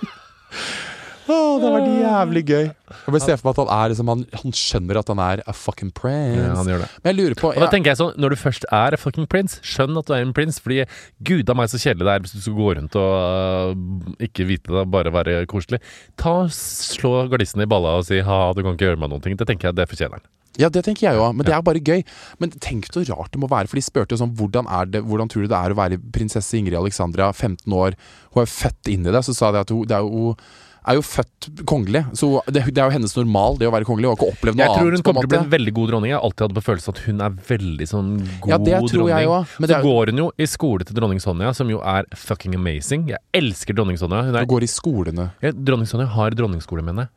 [SPEAKER 1] Å, det var jævlig gøy. Jeg bare ser for meg at han er liksom Han, han skjønner at han er a fucking prince.
[SPEAKER 2] Ja, han gjør det.
[SPEAKER 1] Men jeg lurer på
[SPEAKER 2] Og da
[SPEAKER 1] ja,
[SPEAKER 2] tenker jeg sånn, Når du først er a fucking prince, skjønn at du er en prins. Fordi gud a meg så kjedelig det er hvis du skal gå rundt og uh, ikke vite det, bare være koselig. Ta Slå gardistene i balla og si ha, du kan ikke gjøre meg noen ting. Det tenker jeg det fortjener han.
[SPEAKER 1] Ja, det tenker jeg jo, men det er bare gøy. Men tenk så rart det må være, for de spurte jo sånn hvordan, er det, hvordan tror du det er å være prinsesse Ingrid Alexandra, 15 år, hun er født inn i det, så sa de at hun, det er jo, er jo født kongelig. Så det, det er jo hennes normal, det å være kongelig, og ikke opplevd noe
[SPEAKER 2] Jeg tror hun
[SPEAKER 1] annet.
[SPEAKER 2] kommer til å bli en veldig god dronning. Jeg har alltid hatt på følelsen at hun er veldig sånn god
[SPEAKER 1] Ja, det tror
[SPEAKER 2] dronning.
[SPEAKER 1] jeg også, men
[SPEAKER 2] så
[SPEAKER 1] det er-
[SPEAKER 2] går hun jo i skole til dronning Sonja, som jo er fucking amazing. Jeg elsker dronning Sonja. Hun er,
[SPEAKER 1] går i skolene.
[SPEAKER 2] ja, dronning Sonja har dronningskole, mener jeg.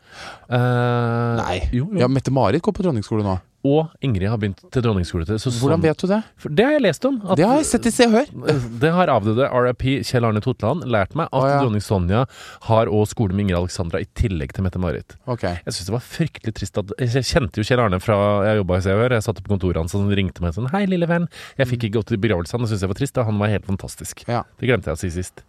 [SPEAKER 2] Uh...
[SPEAKER 1] Nei.
[SPEAKER 2] Jo, jo.
[SPEAKER 1] Ja, Mette-Marit går på dronningsskole nå.
[SPEAKER 2] Og Ingrid har begynt til dronningsskole til. Så
[SPEAKER 1] Hvordan
[SPEAKER 2] sånn-
[SPEAKER 1] vet du det?
[SPEAKER 2] For det har jeg lest om. at-
[SPEAKER 1] Det har jeg sett i Se og Hør.
[SPEAKER 2] Det har avdøde RIP Kjell Arne Totland lært meg, at
[SPEAKER 1] oh, ja.
[SPEAKER 2] dronning Sonja har også skole med Ingrid Alexandra i tillegg til Mette-Marit.
[SPEAKER 1] Okay.
[SPEAKER 2] Jeg syns det var fryktelig trist at Jeg kjente jo Kjell Arne fra jeg jobba i Se og Hør. Jeg satt på kontoret hans og han ringte meg sånn Hei, lille venn. Jeg fikk ikke gått i begravelsen. Det syns jeg var trist. da. Han var helt fantastisk.
[SPEAKER 1] Ja.
[SPEAKER 2] Det glemte jeg å si sist.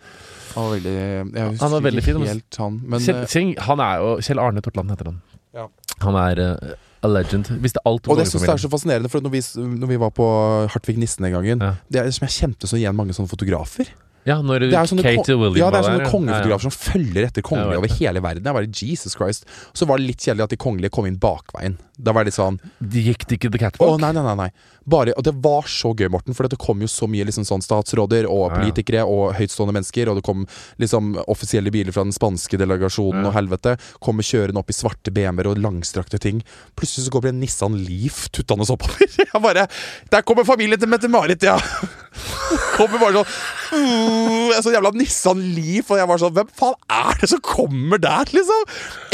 [SPEAKER 1] Han var veldig Jeg husker
[SPEAKER 2] Han var veldig fin,
[SPEAKER 1] helt han, men
[SPEAKER 2] Kjell,
[SPEAKER 1] eh,
[SPEAKER 2] Kjell, han er jo Kjell Arne Totland heter han.
[SPEAKER 1] Ja.
[SPEAKER 2] Han er eh, a legend. Visste alt om
[SPEAKER 1] Og det synes jeg er så fascinerende, for når vi, når vi var på Hartvig Nissen den gangen
[SPEAKER 2] Ja.
[SPEAKER 1] Det er som jeg kjente så igjen mange sånne fotografer.
[SPEAKER 2] Ja, når
[SPEAKER 1] Det er sånne,
[SPEAKER 2] Kate
[SPEAKER 1] ko-
[SPEAKER 2] William
[SPEAKER 1] ja, det er sånne kongefotografer
[SPEAKER 2] Ja, ja.
[SPEAKER 1] som følger etter kongelige over hele verden. Jeg bare, Jesus Christ Så var det litt kjedelig at de kongelige kom inn bakveien. Da var det litt sånn
[SPEAKER 2] De gikk det ikke the
[SPEAKER 1] Å,
[SPEAKER 2] catwalk?
[SPEAKER 1] nei, nei, nei. nei Bare, Og det var så gøy, Morten, for det kom jo så mye liksom sånn statsråder og politikere og høytstående mennesker, og det kom liksom offisielle biler fra den spanske delegasjonen og helvete. Kommer kjørende opp i svarte BMW-er og langstrakte ting. Plutselig så går det en Nissan Leaf tuttende oppover. Jeg bare Der kommer familien til Mette-Marit, ja! Kommer bare sånn mm, sånn jævla Nissan Leaf, og jeg var sånn Hvem faen er det som kommer der, liksom?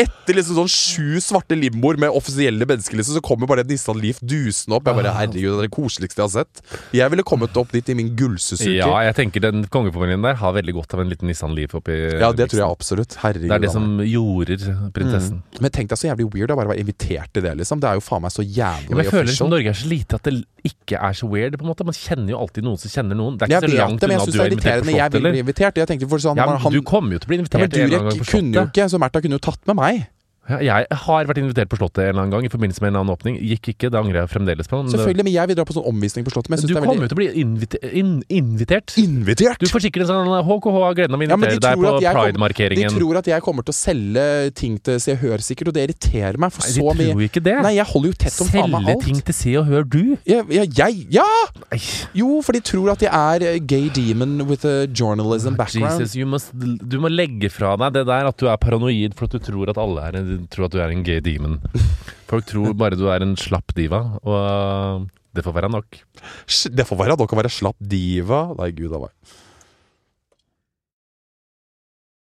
[SPEAKER 1] Etter liksom sånn sju svarte limboer med offisielle mennesker, liksom, så kommer bare et Nissan Leaf dusende opp. Jeg bare Herregud, det er det koseligste jeg har sett. Jeg ville kommet opp dit i min gullsuzuki.
[SPEAKER 2] Ja, jeg tenker den kongefamilien der har veldig godt av en liten Nissan Leaf oppi
[SPEAKER 1] Ja, det tror jeg absolutt. Herregud.
[SPEAKER 2] Det er det som jorder prinsessen.
[SPEAKER 1] Men tenk deg så jævlig weird å bare være invitert til det, liksom. Det er jo faen meg så jævlig
[SPEAKER 2] Ja, men jeg føler
[SPEAKER 1] som.
[SPEAKER 2] Norge er så lite at det ikke er så weird. på en måte Man kjenner jo alltid noen som kjenner noen. Det er
[SPEAKER 1] Jeg
[SPEAKER 2] ikke så langt
[SPEAKER 1] det, men
[SPEAKER 2] unna
[SPEAKER 1] jeg
[SPEAKER 2] at du er
[SPEAKER 1] er
[SPEAKER 2] invitert på
[SPEAKER 1] Jeg vil bli
[SPEAKER 2] eller?
[SPEAKER 1] invitert. Jeg tenkte for sånn
[SPEAKER 2] Ja,
[SPEAKER 1] han,
[SPEAKER 2] Du kommer jo til å bli
[SPEAKER 1] ja,
[SPEAKER 2] invitert
[SPEAKER 1] men
[SPEAKER 2] en eller annen
[SPEAKER 1] Durek kunne jo ikke, så Märtha kunne jo tatt med meg.
[SPEAKER 2] Ja, jeg har vært invitert på Slottet en eller annen gang i forbindelse med en annen åpning. Gikk ikke, det angrer jeg fremdeles på. men
[SPEAKER 1] Selvfølgelig, men jeg vil dra på sånn omvisning på Slottet. Men
[SPEAKER 2] Du
[SPEAKER 1] er
[SPEAKER 2] kommer
[SPEAKER 1] veldig
[SPEAKER 2] til å bli invite in invitert.
[SPEAKER 1] Invitert!
[SPEAKER 2] Du får sikkert en sånn HKH av gleden av å
[SPEAKER 1] Ja,
[SPEAKER 2] invitere
[SPEAKER 1] de
[SPEAKER 2] deg på
[SPEAKER 1] jeg De tror at jeg kommer til å selge ting til Se og Hør, sikkert, og det irriterer meg. For
[SPEAKER 2] Nei, de
[SPEAKER 1] så mye
[SPEAKER 2] tror ikke det.
[SPEAKER 1] Nei, jeg holder jo tett om faen meg
[SPEAKER 2] Selge ting til Se og Hør, du?
[SPEAKER 1] Ja, ja, jeg Ja!
[SPEAKER 2] Nei.
[SPEAKER 1] Jo, for de tror at jeg er eh, gay demon with a journalism background.
[SPEAKER 2] Jesus, you must, du må legge fra deg det der at du er paranoid for at du tror at alle er en, tror at du er en gay demon. Folk tror bare du er en slapp diva, og det får være nok.
[SPEAKER 1] Det får være nok å være slapp diva. Nei, gud a meg.